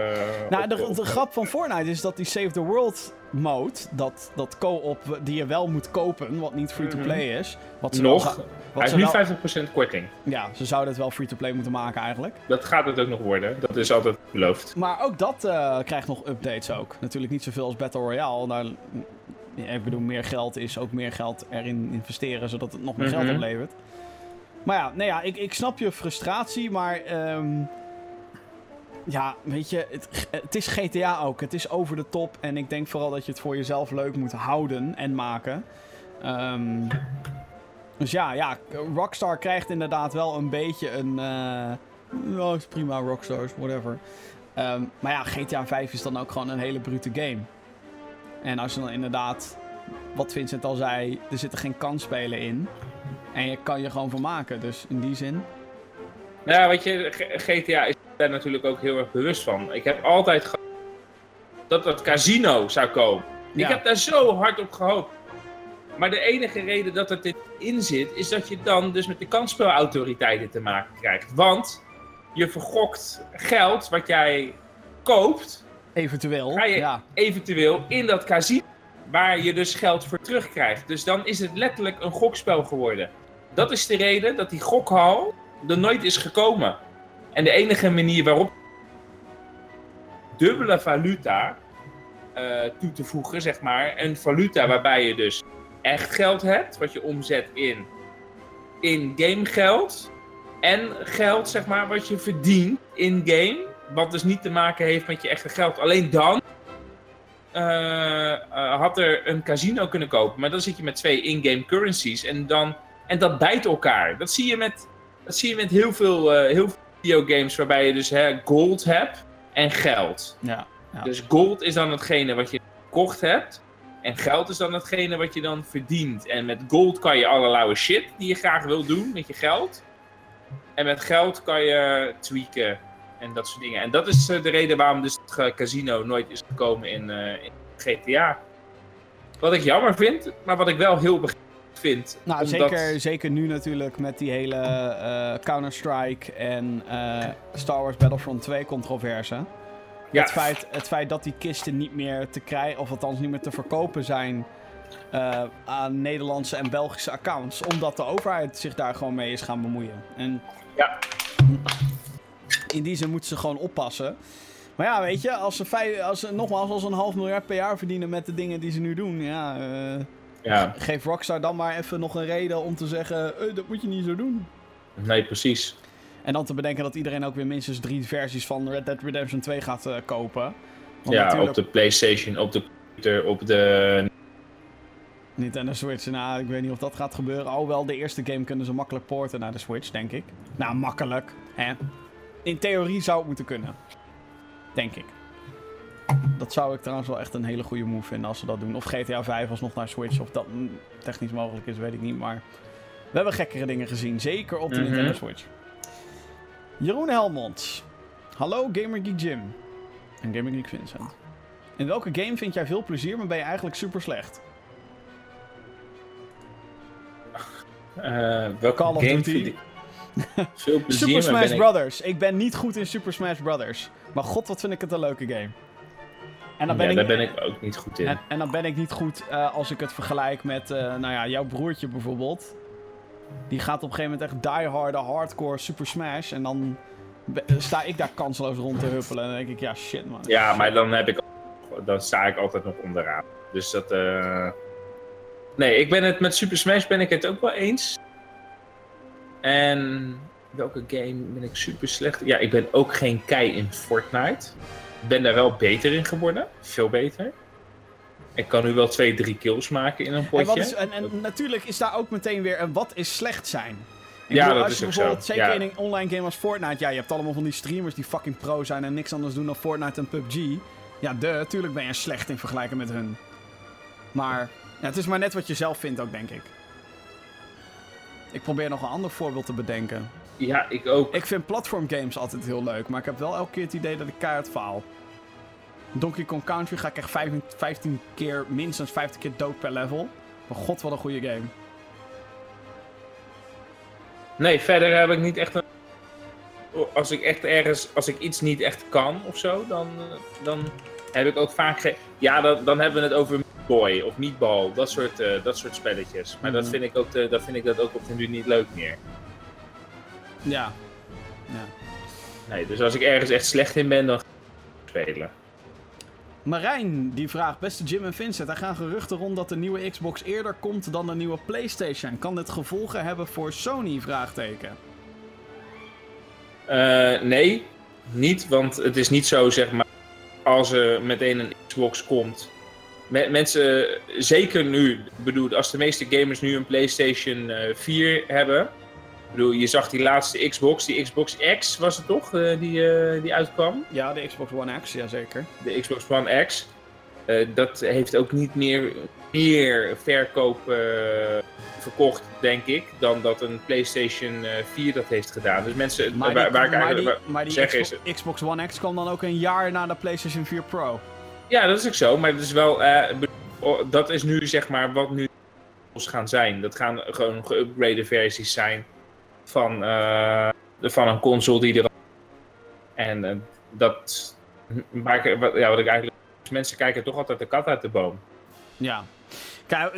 nou, op- de, op- de grap van Fortnite is dat die Save the World mode, dat, dat co-op die je wel moet kopen, wat niet free-to-play is. Wat ze Nog. Hij wat is ze nu wel- 50% korting. Ja, ze zouden het wel free-to-play moeten maken eigenlijk. Dat gaat het ook nog worden. Dat is altijd beloofd. Maar ook dat eh, krijgt nog updates ook. Natuurlijk niet zoveel als Battle Royale. Daar, ik bedoel, meer geld is ook meer geld erin investeren, zodat het nog meer geld Mhm. oplevert. Maar ja, nee, ja ik, ik snap je frustratie, maar... ehm, ja, weet je, het, het is GTA ook. Het is over de top. En ik denk vooral dat je het voor jezelf leuk moet houden en maken. Ehm, dus ja, ja, Rockstar krijgt inderdaad wel een beetje een... ja, is prima, Rockstars, whatever. Ehm, maar ja, GTA 5 is dan ook gewoon een hele brute game. En als je dan inderdaad, wat Vincent al zei, er zitten geen kansspelen in. En je kan je gewoon vermaken. Dus in die zin. Ja, weet je, GTA is daar natuurlijk ook heel erg bewust van. Ik heb altijd gehoopt dat dat casino zou komen. Ja. Ik heb daar zo hard op gehoopt. Maar de enige reden dat het erin zit, is dat je dan dus met de kansspelautoriteiten te maken krijgt. Want je vergokt geld wat jij koopt, Eventueel. Ga je- Ja. eventueel in dat casino, waar je dus geld voor terugkrijgt. Dus dan is het letterlijk een gokspel geworden. Dat is de reden dat die gokhal er nooit is gekomen. En de enige manier waarop dubbele valuta eh, toe te voegen, zeg maar. Een valuta waarbij je dus echt geld hebt, wat je omzet in in-game geld. En geld, zeg maar, wat je verdient in-game. Wat dus niet te maken heeft met je echte geld. Alleen dan eh, eh, had er een casino kunnen kopen. Maar dan zit je met twee in-game currencies. En, dan, en dat bijt elkaar. Dat zie je met, dat zie je met heel, veel, eh, heel veel videogames waarbij je dus hè, gold hebt en geld. Ja. Ja. Dus gold is dan hetgene wat je gekocht hebt. En geld is dan hetgene wat je dan verdient. En met gold kan je allerlei shit die je graag wil doen met je geld. En met geld kan je tweaken en dat soort dingen. En dat is eh, de reden waarom dus het eh, casino nooit is gekomen in, in GTA. Wat ik jammer vind, maar wat ik wel heel begrijpelijk vind. Nou, omdat- zeker, zeker nu natuurlijk met die hele eh, Counter-Strike en eh, Star Wars Battlefront 2 controverse. Ja, Het, feit, het feit dat die kisten niet meer te krijgen, of althans niet meer te verkopen zijn eh, aan Nederlandse en Belgische accounts. Omdat de overheid zich daar gewoon mee is gaan bemoeien. En Ja. in die zin moeten ze gewoon oppassen. Maar ja, weet je, als ze, vijf, als ze nogmaals als ze een half miljard per jaar verdienen met de dingen die ze nu doen, ja, ja, geef Rockstar dan maar even nog een reden om te zeggen, eh, dat moet je niet zo doen. nee, precies. En dan te bedenken dat iedereen ook weer minstens drie versies van Red Dead Redemption 2 gaat eh, kopen. Want ja, natuurlijk op de PlayStation, op de computer, op de. Nintendo Switch, nou, ik weet niet of dat gaat gebeuren. Alhoewel, de eerste game kunnen ze makkelijk porten naar de Switch, denk ik. Nou, makkelijk. Hè? In theorie zou het moeten kunnen. Denk ik. Dat zou ik trouwens wel echt een hele goede move vinden als ze dat doen. Of GTA 5 alsnog naar Switch. Of dat mm, technisch mogelijk is, weet ik niet. Maar we hebben gekkere dingen gezien. Zeker op de Mhm. Nintendo Switch. Jeroen Helmond. Hallo Gamer Geek Jim. En Gamer Geek Vincent. In welke game vind jij veel plezier, maar ben je eigenlijk super slecht? eh welke Call of game Duty. [laughs] Super Smash ben ik- Brothers. Ik ben niet goed in Super Smash Brothers. Maar god, wat vind ik het een leuke game. En dan ben, ja, ik, daar ben ik ook niet goed in. En, en dan ben ik niet goed eh, als ik het vergelijk met, eh, nou ja, jouw broertje bijvoorbeeld. Die gaat op een gegeven moment echt dieharde, hardcore Super Smash. En dan sta ik daar kansloos rond te huppelen. En dan denk ik, ja shit man. Ja, maar dan, heb ik, dan sta ik altijd nog onderaan. Dus dat. eh, Nee, ik ben het met Super Smash ben ik het ook wel eens. En welke game ben ik super slecht? Ja, ik ben ook geen kei in Fortnite. Ik ben daar wel beter in geworden. Veel beter. Ik kan nu wel twee, drie kills maken in een En, potje. wat is, en, en natuurlijk is daar ook meteen weer een wat is slecht zijn. Ik Ja, bedoel, dat als is je ook bijvoorbeeld, zo. zeker Ja. in een online game als Fortnite, ja, je hebt allemaal van die streamers die fucking pro zijn en niks anders doen dan Fortnite en PUBG. Ja, de, natuurlijk ben je slecht in vergelijking met hun. Maar ja, het is maar net wat je zelf vindt ook, denk ik. Ik probeer nog een ander voorbeeld te bedenken. Ja, ik ook. Ik vind platformgames altijd heel leuk, maar ik heb wel elke keer het idee dat ik keihard faal. Donkey Kong Country ga ik echt 15, 15 keer, minstens 15 keer dood per level. Maar god, wat een goede game. Nee, verder heb ik niet echt een... Als ik echt ergens, als ik iets niet echt kan of zo, dan, eh, dan heb ik ook vaak. Ja, dan, dan hebben we het over Boy of Meatball, dat soort, eh, dat soort spelletjes. Maar dat, Mhm. vind ik ook te, dat vind ik dat ook op de nu niet leuk meer. Ja. ja. Nee, dus als ik ergens echt slecht in ben, dan ga ik spelen. Marijn die vraagt, beste Jim en Vincent, er gaan geruchten rond dat de nieuwe Xbox eerder komt dan de nieuwe PlayStation. Kan dit gevolgen hebben voor Sony? Vraagteken. Eh, nee, niet, want het is niet zo, zeg maar, als er meteen een Xbox komt. Me- mensen, zeker nu, bedoel, als de meeste gamers nu een PlayStation eh, 4 hebben. Ik bedoel, je zag die laatste Xbox, die Xbox X was het toch, eh, die, eh, die uitkwam? Ja, de Xbox One X, jazeker. De Xbox One X. Eh, dat heeft ook niet meer, meer verkoop verkocht, denk ik, dan dat een PlayStation eh, 4 dat heeft gedaan. Dus mensen, Maar waar, die, waar ik maar eigenlijk... die, maar die zeg Xbox, is Xbox One X kwam dan ook een jaar na de PlayStation 4 Pro. Ja, dat is ook zo, maar het is wel, oh, dat is nu zeg maar wat nu gaan zijn. Dat gaan gewoon geüpgrade versies zijn van, eh, van een console die er En eh, dat, wat, ja, wat ik eigenlijk, mensen kijken toch altijd de kat uit de boom. Ja. Kijk,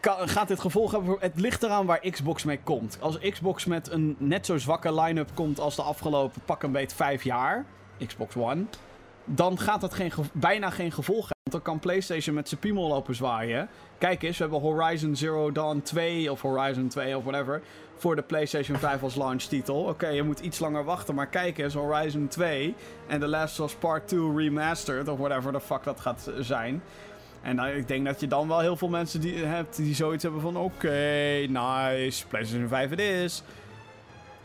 eh, gaat dit gevolg hebben? Het ligt eraan waar Xbox mee komt. Als Xbox met een net zo zwakke line-up komt als de afgelopen pak een beet vijf jaar, Xbox One, dan gaat dat geen bijna geen gevolg. Dan kan PlayStation met zijn piemel lopen zwaaien. Kijk eens, we hebben Horizon Zero Dawn 2 of Horizon 2 of whatever voor de PlayStation 5 als launchtitel. Oké, je moet iets langer wachten, maar kijk eens, Horizon 2 en The Last of Us Part 2 Remastered of whatever the fuck dat gaat eh, zijn. En dan, ik denk dat je dan wel heel veel mensen die hebt die zoiets hebben van oké, nice, PlayStation 5 het is.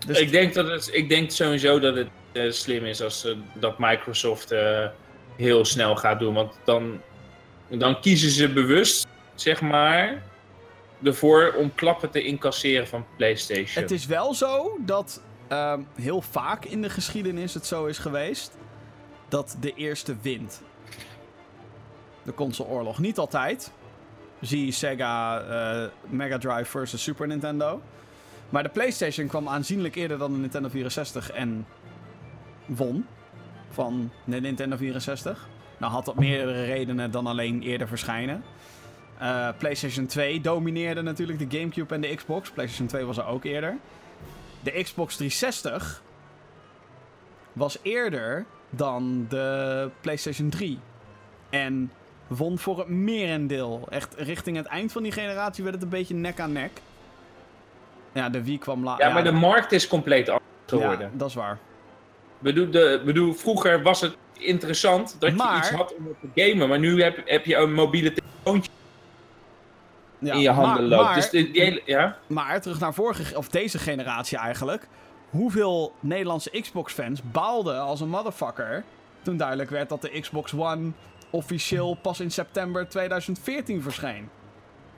Dus ik, denk dat het, ik denk sowieso dat het eh, slim is als eh, dat Microsoft eh, heel snel gaat doen. Want dan, dan kiezen ze bewust, zeg maar, ervoor om klappen te incasseren van PlayStation. het is wel zo dat ehm, heel vaak in de geschiedenis het zo is geweest dat de eerste wint. De consoleoorlog. Niet altijd. Zie Sega eh, Mega Drive versus Super Nintendo. Maar de PlayStation kwam aanzienlijk eerder dan de Nintendo 64 en won van de Nintendo 64. Nou had dat meerdere redenen dan alleen eerder verschijnen. Eh, PlayStation 2 domineerde natuurlijk de GameCube en de Xbox. PlayStation 2 was er ook eerder. De Xbox 360 was eerder dan de PlayStation 3. En won voor het merendeel. Echt richting het eind van die generatie werd het een beetje nek aan nek. Ja, de Wii kwam later. ja, maar de markt is compleet anders geworden. Ja, dat is waar. Bedoel, de, bedoel, vroeger was het interessant dat Maar- je iets had om te gamen. Maar nu heb, heb je een mobiele telefoontje Ja, in je handen maar, loopt. Maar, dus die, die hele, ja? maar terug naar vorige, of deze generatie eigenlijk. Hoeveel Nederlandse Xbox-fans baalden als een motherfucker. toen duidelijk werd dat de Xbox One officieel pas in september 2014 verscheen.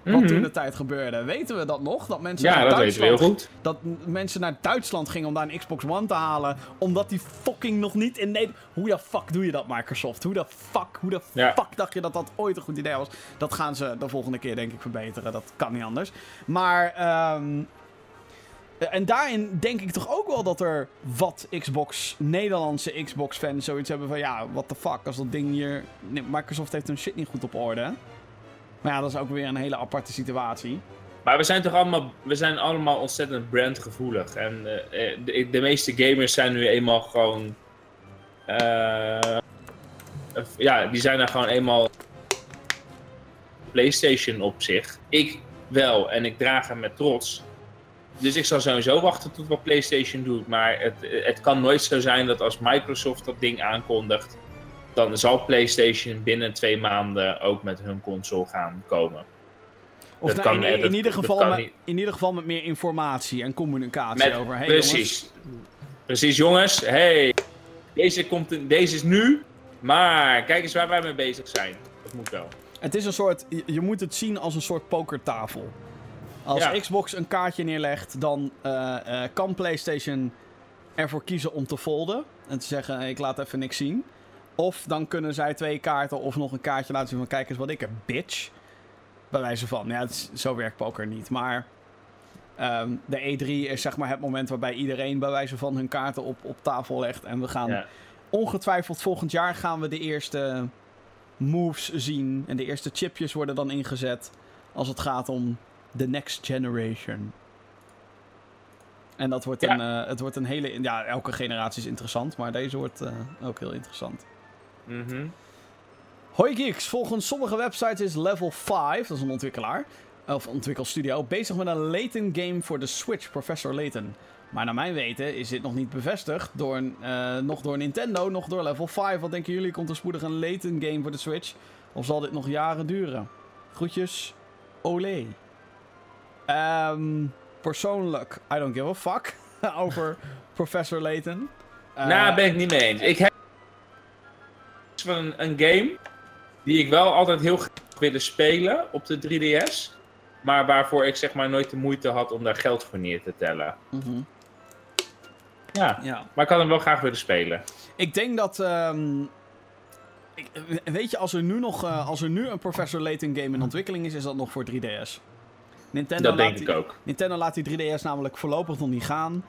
Wat Mhm. toen de tijd gebeurde. Weten we dat nog? Dat mensen Ja, naar dat weten we heel Duitsland goed. dat mensen naar Duitsland gingen om daar een Xbox One te halen. Omdat die fucking nog niet in Nederland. Hoe de fuck doe je dat, Microsoft? Hoe de fuck, hoe de Ja. fuck dacht je dat dat ooit een goed idee was? Dat gaan ze de volgende keer, denk ik, verbeteren. Dat kan niet anders. Maar. ehm, en daarin denk ik toch ook wel dat er wat Xbox, Nederlandse Xbox-fans zoiets hebben van ja, what the fuck, als dat ding hier. Microsoft heeft hun shit niet goed op orde. Maar ja, dat is ook weer een hele aparte situatie. Maar we zijn toch allemaal, we zijn allemaal ontzettend brandgevoelig. En eh, eh, de, de meeste gamers zijn nu eenmaal gewoon. eh, ja, die zijn er gewoon eenmaal. PlayStation op zich. Ik wel en ik draag hem met trots. Dus ik zal sowieso wachten tot wat PlayStation doet. Maar het, het kan nooit zo zijn dat als Microsoft dat ding aankondigt. Dan zal PlayStation binnen twee maanden ook met hun console gaan komen. Of nou, kan, in, in, dat- ieder geval met, niet. in ieder geval met meer informatie en communicatie Met, over. Hey, jongens, precies. Precies, jongens. Hey, deze, komt in- deze is nu. Maar kijk eens waar wij mee bezig zijn. Dat moet wel. het is een soort. Je, moet het zien als een soort pokertafel. Als Ja. Xbox een kaartje neerlegt, dan eh, eh, kan PlayStation ervoor kiezen om te folden. En te zeggen: ik laat even niks zien. Of dan kunnen zij twee kaarten of nog een kaartje laten zien van: kijk eens wat ik heb, bitch. Bij wijze van. Ja, is- zo werkt poker niet. Maar. Ehm, de E3 is zeg maar het moment waarbij iedereen bij wijze van hun kaarten op, op tafel legt. En we gaan Ja. ongetwijfeld volgend jaar gaan we de eerste moves zien. En de eerste chipjes worden dan ingezet als het gaat om de next generation. En dat wordt, Ja. een, eh, het wordt een hele... Ja, elke generatie is interessant, maar deze wordt eh, ook heel interessant. Mhm. Hoi Geeks, volgens sommige websites is Level 5, dat is een ontwikkelaar, of ontwikkelstudio, bezig met een Layton game voor de Switch, Professor Layton. Maar naar mijn weten is dit nog niet bevestigd, door, eh, nog door Nintendo, nog door Level 5. Wat denken jullie, komt er spoedig een Layton game voor de Switch? Of zal dit nog jaren duren? Groetjes, Olé. Ehm, persoonlijk, I don't give a fuck [laughs] over Professor Layton. Eh, nou, ben ik niet mee eens. Ik van een, een game die ik wel altijd heel graag wilde spelen op de 3DS. Maar waarvoor ik zeg maar nooit de moeite had om daar geld voor neer te tellen. mhm, Ja, ja. maar ik had hem wel graag willen spelen. Ik denk dat. ehm, ik, weet je, als er nu nog eh, als er nu een Professor Layton game in ontwikkeling is, is dat nog voor 3DS. Nintendo Dat laat denk die, ik ook. Nintendo laat die 3DS namelijk voorlopig nog niet gaan.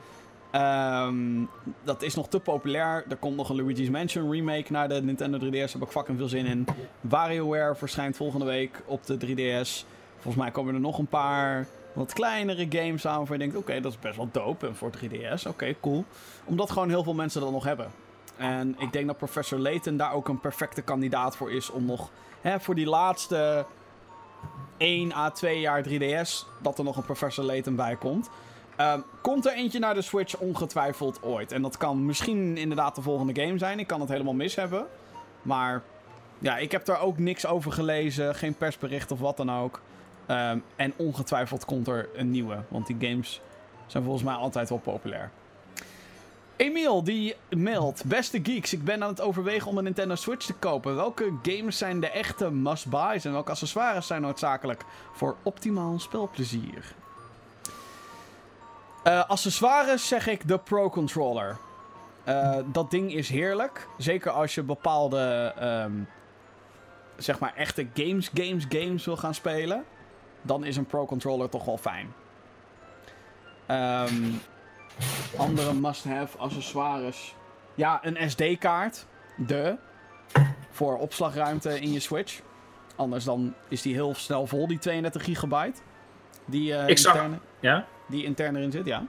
Ehm, dat is nog te populair. Er komt nog een Luigi's Mansion remake naar de Nintendo 3DS. Daar heb ik fucking veel zin in. WarioWare verschijnt volgende week op de 3DS. Volgens mij komen er nog een paar wat kleinere games aan. Waarvan je denkt, oké, dat is best wel dope. En voor 3DS, oké, cool. Omdat gewoon heel veel mensen dat nog hebben. En ik denk dat Professor Layton daar ook een perfecte kandidaat voor is. Om nog hè, voor die laatste 1 à 2 jaar 3DS. dat er nog een Professor Layton bij komt. Ehm, komt er eentje naar de Switch ongetwijfeld ooit. En dat kan misschien inderdaad de volgende game zijn. Ik kan het helemaal mis hebben. Maar ja, ik heb daar ook niks over gelezen. Geen persbericht of wat dan ook. Ehm, en ongetwijfeld komt er een nieuwe. Want die games zijn volgens mij altijd wel populair. Emiel, die mailt. Beste geeks, ik ben aan het overwegen om een Nintendo Switch te kopen. Welke games zijn de echte must-buys en welke accessoires zijn noodzakelijk voor optimaal spelplezier? Eh, accessoires zeg ik de Pro Controller. Eh, dat ding is heerlijk. Zeker als je bepaalde, ehm, zeg maar, echte games, games, games wil gaan spelen. Dan is een Pro Controller toch wel fijn. Ehm, andere must-have accessoires. Ja, een SD-kaart. De. Voor opslagruimte in je Switch. Anders dan is die heel snel vol, die 32 gigabyte. Die, eh, Ik zag- interne, Ja? Die intern erin zit, ja.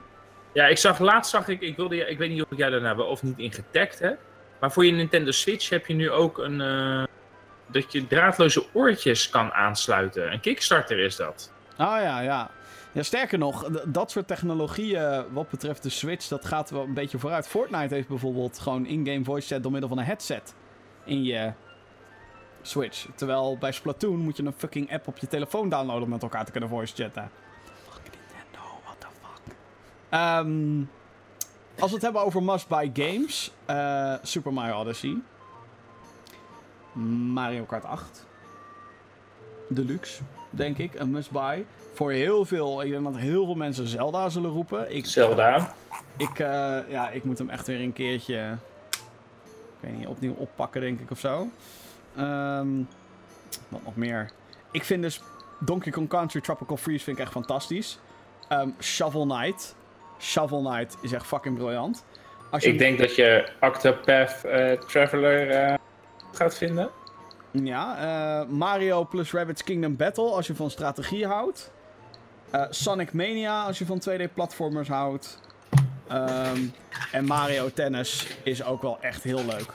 Ja, ik zag laatst zag ik, ik wilde, ik weet niet of ik jij daarna wel of niet in getagd heb. Maar voor je Nintendo Switch heb je nu ook een. eh, dat je draadloze oortjes kan aansluiten. Een Kickstarter is dat. Ah ja, ja. Ja, sterker nog, dat soort technologieën wat betreft de Switch, dat gaat wel een beetje vooruit. Fortnite heeft bijvoorbeeld gewoon in-game voice chat door middel van een headset in je Switch. Terwijl bij Splatoon moet je een fucking app op je telefoon downloaden om met elkaar te kunnen voice chatten. Ehm, als we het hebben over must-buy games, eh, Super Mario Odyssey, Mario Kart 8, Deluxe, denk ik, een must-buy. Voor heel veel, ik denk dat heel veel mensen Zelda zullen roepen. Ik, Zelda. ik, eh, ja, ik moet hem echt weer een keertje, ik weet niet, opnieuw oppakken denk ik of zo. Ehm, wat nog meer? Ik vind dus Donkey Kong Country Tropical Freeze vind ik echt fantastisch. Ehm, Shovel Knight. Shovel Knight is echt fucking briljant. Als je Ik denk dat je Octopath eh, Traveler eh, gaat vinden. Ja, eh, Mario plus Rabbids Kingdom Battle als je van strategie houdt. Eh, Sonic Mania als je van 2D-platformers houdt. Ehm, en Mario Tennis is ook wel echt heel leuk.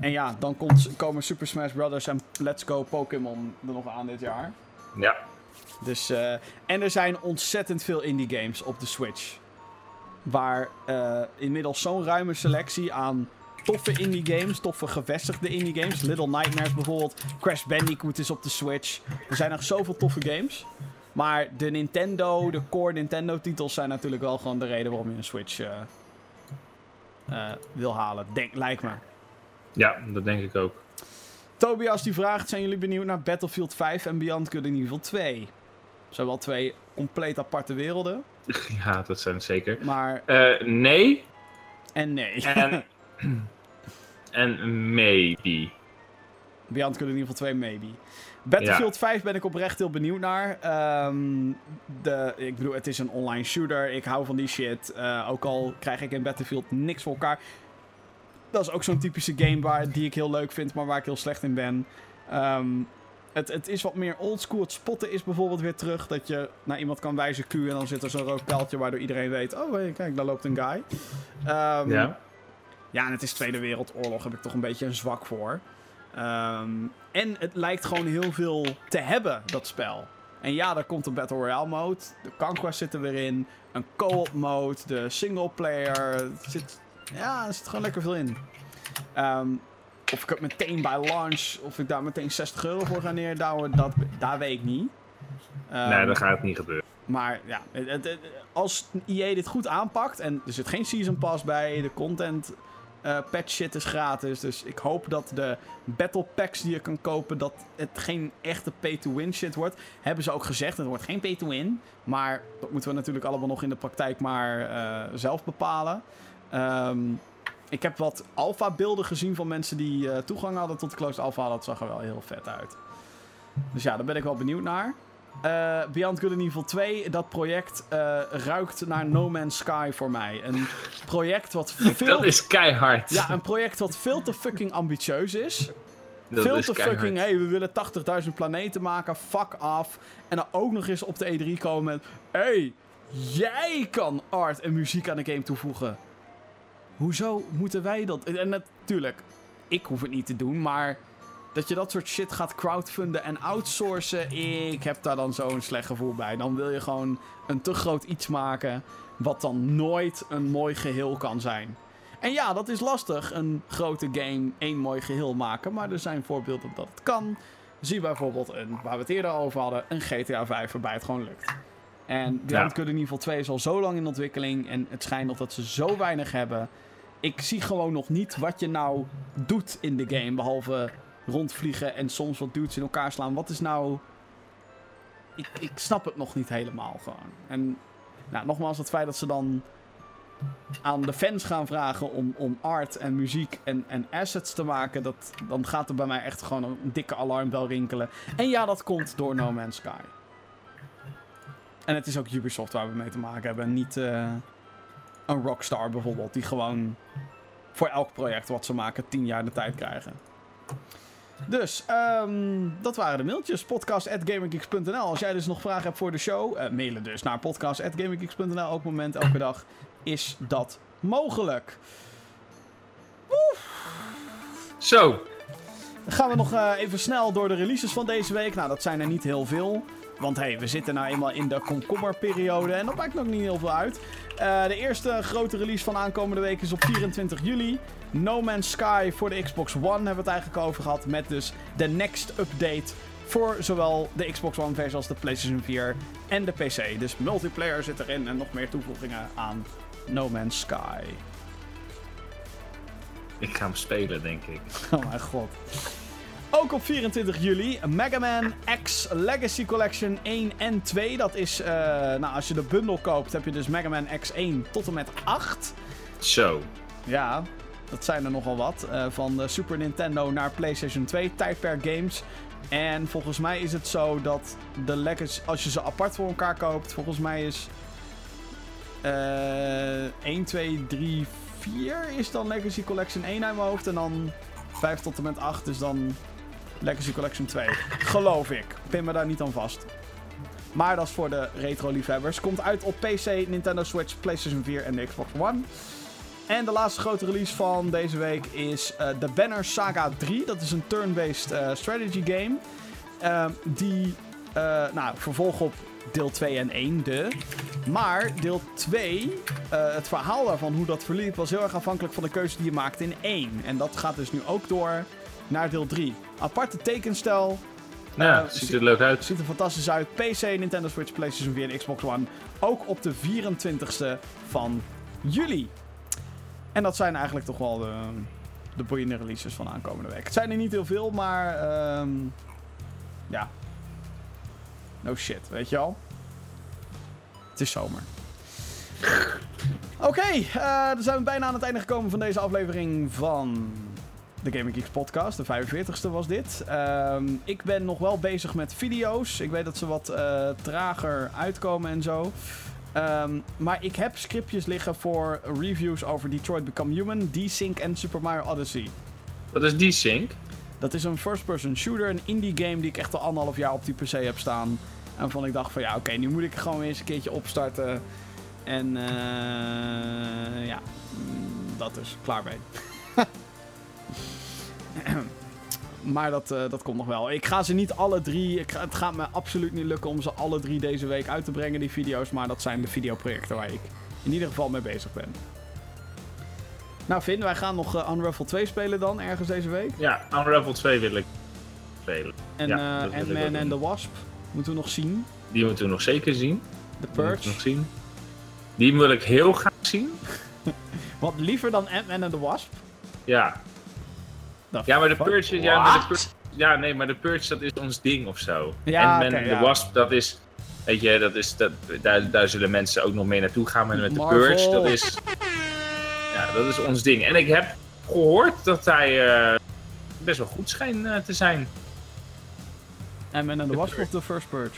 En ja, dan komt, komen Super Smash Bros. en Let's Go Pokémon er nog aan dit jaar. Ja. Dus, eh, en er zijn ontzettend veel indie games op de Switch. Waar eh, inmiddels zo'n ruime selectie aan toffe indie games, toffe gevestigde indie games. Little Nightmares bijvoorbeeld. Crash Bandicoot is op de Switch. Er zijn nog zoveel toffe games. Maar de Nintendo, de core Nintendo titels zijn natuurlijk wel gewoon de reden waarom je een Switch eh, wil halen. Denk, lijkt me. ja, dat denk ik ook. Tobias die vraagt, zijn jullie benieuwd naar Battlefield 5 en Beyond Good and Evil 2? Zijn wel twee compleet aparte werelden. [laughs] Ja, dat zijn het zeker. Maar, Eh, nee en nee. en, [laughs] en maybe. Beyond Good and Evil 2, maybe. Battlefield 5 ben ik oprecht heel benieuwd naar. Ehm, de, ik bedoel, het is een online shooter. Ik hou van die shit. Uh, ook al krijg ik in Battlefield niks voor elkaar. Dat is ook zo'n typische game waar, die ik heel leuk vind, maar waar ik heel slecht in ben. Um, het, het is wat meer oldschool. Het spotten is bijvoorbeeld weer terug. Dat je naar iemand kan wijzen Q en dan zit er zo'n rood pijltje waardoor iedereen weet... Oh, hey, kijk, daar loopt een guy. Um, ja. Ja, en het is Tweede Wereldoorlog. Heb ik toch een beetje een zwak voor. Um, en het lijkt gewoon heel veel te hebben, dat spel. En ja, daar komt een Battle Royale mode. De Conquest zit er weer in. Een co-op mode. De single player. Zit, ja, er zit gewoon lekker veel in. Um, of ik het meteen bij launch, of ik daar meteen 60 euro voor ga neerdouwen, dat, daar weet ik niet. Um, nee, dat gaat niet gebeuren. Maar ja, het, als EA dit goed aanpakt en er zit geen season pass bij, de content uh, patch shit is gratis. Dus ik hoop dat de battle packs die je kan kopen, dat het geen echte pay-to-win shit wordt. Hebben ze ook gezegd, het wordt geen pay-to-win. Maar dat moeten we natuurlijk allemaal nog in de praktijk maar uh, zelf bepalen. Um, ik heb wat alpha-beelden gezien van mensen die uh, toegang hadden tot de closed alpha. Dat zag er wel heel vet uit. Dus ja, daar ben ik wel benieuwd naar. Uh, Beyond Good and Evil 2, dat project uh, ruikt naar No Man's Sky voor mij. Een project wat [laughs] veel... Dat is keihard. Ja, een project wat veel te fucking ambitieus is. Dat veel is te keihard. fucking, hey, we willen 80.000 planeten maken, fuck af. En dan ook nog eens op de E3 komen met... Hey, jij kan art en muziek aan de game toevoegen. Hoezo moeten wij dat? En natuurlijk, ik hoef het niet te doen, maar dat je dat soort shit gaat crowdfunden en outsourcen, ik heb daar dan zo'n slecht gevoel bij. Dan wil je gewoon een te groot iets maken, wat dan nooit een mooi geheel kan zijn. En ja, dat is lastig, een grote game één mooi geheel maken, maar er zijn voorbeelden dat het kan. Zie bijvoorbeeld, een, waar we het eerder over hadden, een GTA 5 waarbij het gewoon lukt. En Beyond ja. Good Evil 2 is al zo lang in ontwikkeling en het schijnt nog dat ze zo weinig hebben ik zie gewoon nog niet wat je nou doet in de game. Behalve rondvliegen en soms wat dudes in elkaar slaan. Wat is nou. Ik, ik snap het nog niet helemaal gewoon. En nou, nogmaals, het feit dat ze dan aan de fans gaan vragen om, om art en muziek en, en assets te maken, dat, dan gaat er bij mij echt gewoon een dikke alarmbel rinkelen. En ja, dat komt door No Man's Sky. En het is ook Ubisoft waar we mee te maken hebben, niet. Uh, een Rockstar bijvoorbeeld, die gewoon voor elk project wat ze maken 10 jaar de tijd krijgen. Dus, um, dat waren de mailtjes. Podcast.gaminggeeks.nl. Als jij dus nog vragen hebt voor de show, uh, mailen dus naar podcast.gaminggeeks.nl. Elk moment, elke dag is dat mogelijk. Woef. Zo. Dan gaan we nog uh, even snel door de releases van deze week. Nou, dat zijn er niet heel veel. Want hey, we zitten nou eenmaal in de komkommerperiode en dat maakt nog niet heel veel uit. Uh, de eerste grote release van aankomende week is op 24 juli. No Man's Sky voor de Xbox One hebben we het eigenlijk over gehad. Met dus de next update voor zowel de Xbox One versie als de PlayStation 4 en de PC. Dus multiplayer zit erin en nog meer toevoegingen aan No Man's Sky. Ik ga hem spelen, denk ik. Oh mijn god. Ook op 24 juli Mega Man X Legacy Collection 1 en 2. Dat is, uh, nou, als je de bundel koopt, heb je dus Mega Man X1 tot en met 8. Zo. Ja, dat zijn er nogal wat. Uh, van de Super Nintendo naar PlayStation 2, tijdperk games. En volgens mij is het zo dat de Legacy, als je ze apart voor elkaar koopt, volgens mij is uh, 1, 2, 3, 4 is dan Legacy Collection 1 uit mijn hoofd. En dan 5 tot en met 8 is dan Legacy Collection 2. Geloof ik. Pin me daar niet aan vast. Maar dat is voor de retro-liefhebbers. Komt uit op PC, Nintendo Switch, PlayStation 4 en Xbox One. En de laatste grote release van deze week is uh, The Banner Saga 3. Dat is een turn-based uh, strategy game. Uh, die, nou, vervolg op deel 2 en 1, de. Maar deel 2, het verhaal daarvan, hoe dat verliep, was heel erg afhankelijk van de keuze die je maakte in 1. En dat gaat dus nu ook door naar deel 3. Aparte tekenstijl. Ja, uh, ziet er leuk uit. Ziet er fantastisch uit. PC, Nintendo Switch, PlayStation 4 en Xbox One. Ook op de 24ste van juli. En dat zijn eigenlijk toch wel de, de boeiende releases van aankomende week. Het zijn er niet heel veel, maar... Um, ja. No shit, weet je al. Het is zomer. Oké, okay, uh, dan zijn we bijna aan het einde gekomen van deze aflevering van de Gaming Geeks podcast. De 45ste was dit. Ehm, ik ben nog wel bezig met video's. Ik weet dat ze wat eh, trager uitkomen en zo. Ehm, maar ik heb scriptjes liggen voor reviews over Detroit Become Human, D-Sync en Super Mario Odyssey. Wat is die sync? Dat is een first-person shooter, een indie game die ik echt al anderhalf jaar op die PC heb staan. En waarvan ik dacht van ja, oké, nu moet ik gewoon weer eens een keertje opstarten. En eh ja, mm, dat is klaar mee. [laughs] [clears throat] maar dat, eh, dat komt nog wel. Ik ga ze niet alle drie. Ga, het gaat me absoluut niet lukken om ze alle drie deze week uit te brengen, die video's. Maar dat zijn de videoprojecten waar ik in ieder geval mee bezig ben. Nou, Finn, wij gaan nog eh, Unravel 2 spelen dan ergens deze week. Ja, Unravel 2 wil ik spelen. En Ja, eh Ant-Man en the Wasp moeten we nog zien. Die moeten we nog zeker zien. The Purge. nog zien. Die wil ik heel graag zien. [laughs] Wat liever dan Ant-Man en the Wasp? Ja. The Ja, maar de? Purge... Ja, maar de Purge, ja, nee, maar de Purge dat is ons ding of zo. Ja, en oké, en de ja. Wasp, dat is... Weet je, dat is, dat, daar, daar zullen mensen ook nog mee naartoe gaan. Maar met de. Purge, dat is... Ja, dat is ons ding. En ik heb gehoord dat hij eh, best wel goed schijnt eh, te zijn. En the The Wasp Purge. of The First Purge?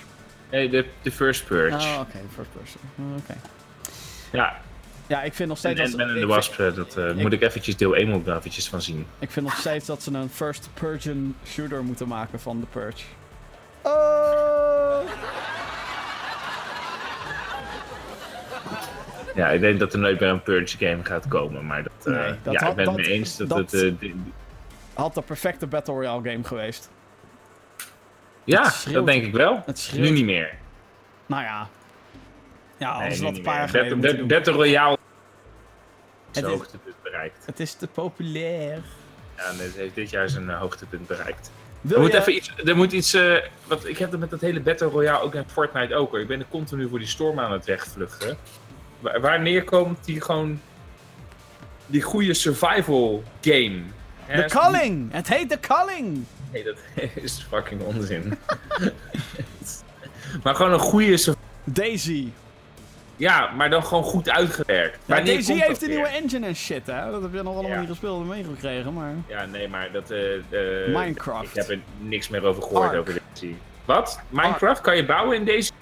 Nee, de, de First Purge. Oh, oké, First Person. Oh, Oké. Ja, Ja, ik vind nog en steeds... dat en ik de vind- Wasp, eh, dat eh, moet ik eventjes deel 1 moet ik daar eventjes van zien. Ik vind nog steeds dat ze een First Purgeon shooter moeten maken van The Purge. Oh! Ja, ik denk dat er nooit meer een Purge game gaat komen, maar dat, Nee, dat ja, had- ik ben het mee eens dat, dat- het... di- Had de perfecte Battle Royale game geweest. ja, dat denk ik wel. Nu niet meer. Nou ja. Ja, Nee, als dat een paar jaar geleden Battle, Royale Het is- hoogtepunt bereikt. Het is te populair. Ja, en het heeft dit jaar zijn eh, hoogtepunt bereikt. Wil Er moet je... even iets, er moet iets eh, wat, ik heb dat met dat hele Battle Royale ook in Fortnite ook hoor. Ik ben er continu voor die storm aan het wegvluchten. Wa- wanneer komt die gewoon, die goede survival game? The Calling! Het heet The Calling! Nee, dat [laughs] is fucking onzin. [laughs] maar gewoon een goede Daisy. Ja, maar dan gewoon goed uitgewerkt. Ja, Daisy komt heeft een weer? nieuwe engine en shit, hè? Dat heb je nog allemaal Ja. niet gespeeld en meegekregen, maar... Ja, nee, maar dat... eh, Minecraft. Ik heb er niks meer over gehoord Ark. over Daisy. Wat? Minecraft? Kan je bouwen in deze?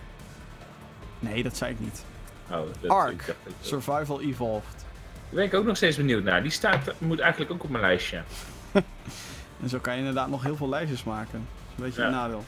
Nee, dat zei ik niet. Oh, dat, Ark. ik Survival Evolved. Daar ben ik ook nog steeds benieuwd naar. Die staat, moet eigenlijk ook op mijn lijstje. [laughs] En zo kan je inderdaad nog heel veel lijstjes maken. Dat is een beetje Ja. een nadeel.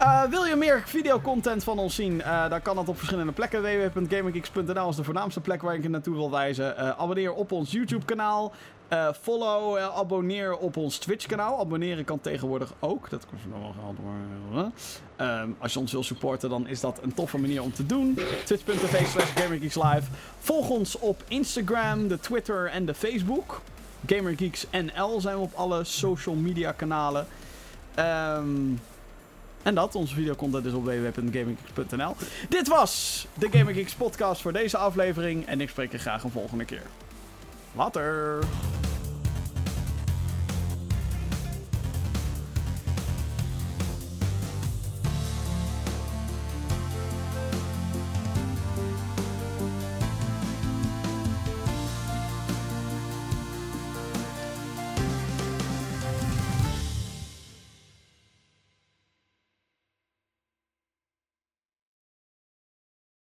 Eh, wil je meer videocontent van ons zien? Eh dan kan dat op verschillende plekken. www.gaminggeeks.nl is de voornaamste plek waar ik je naartoe wil wijzen. Eh, abonneer op ons YouTube kanaal. Eh, follow, abonneer op ons Twitch kanaal. Abonneren kan tegenwoordig ook. Dat kost nog wel geld hoor. Ehm, als je ons wil supporten, dan is dat een toffe manier om te doen. Twitch.tv slash GamerGeeksLive. Volg ons op Instagram, de Twitter en de Facebook. GamerGeeks NL zijn we op alle social media kanalen. Ehm, en dat, onze videocontent is op www.gaminggeeks.nl. Dit was de Gamergeeks podcast voor deze aflevering. En ik spreek je graag een volgende keer. Later!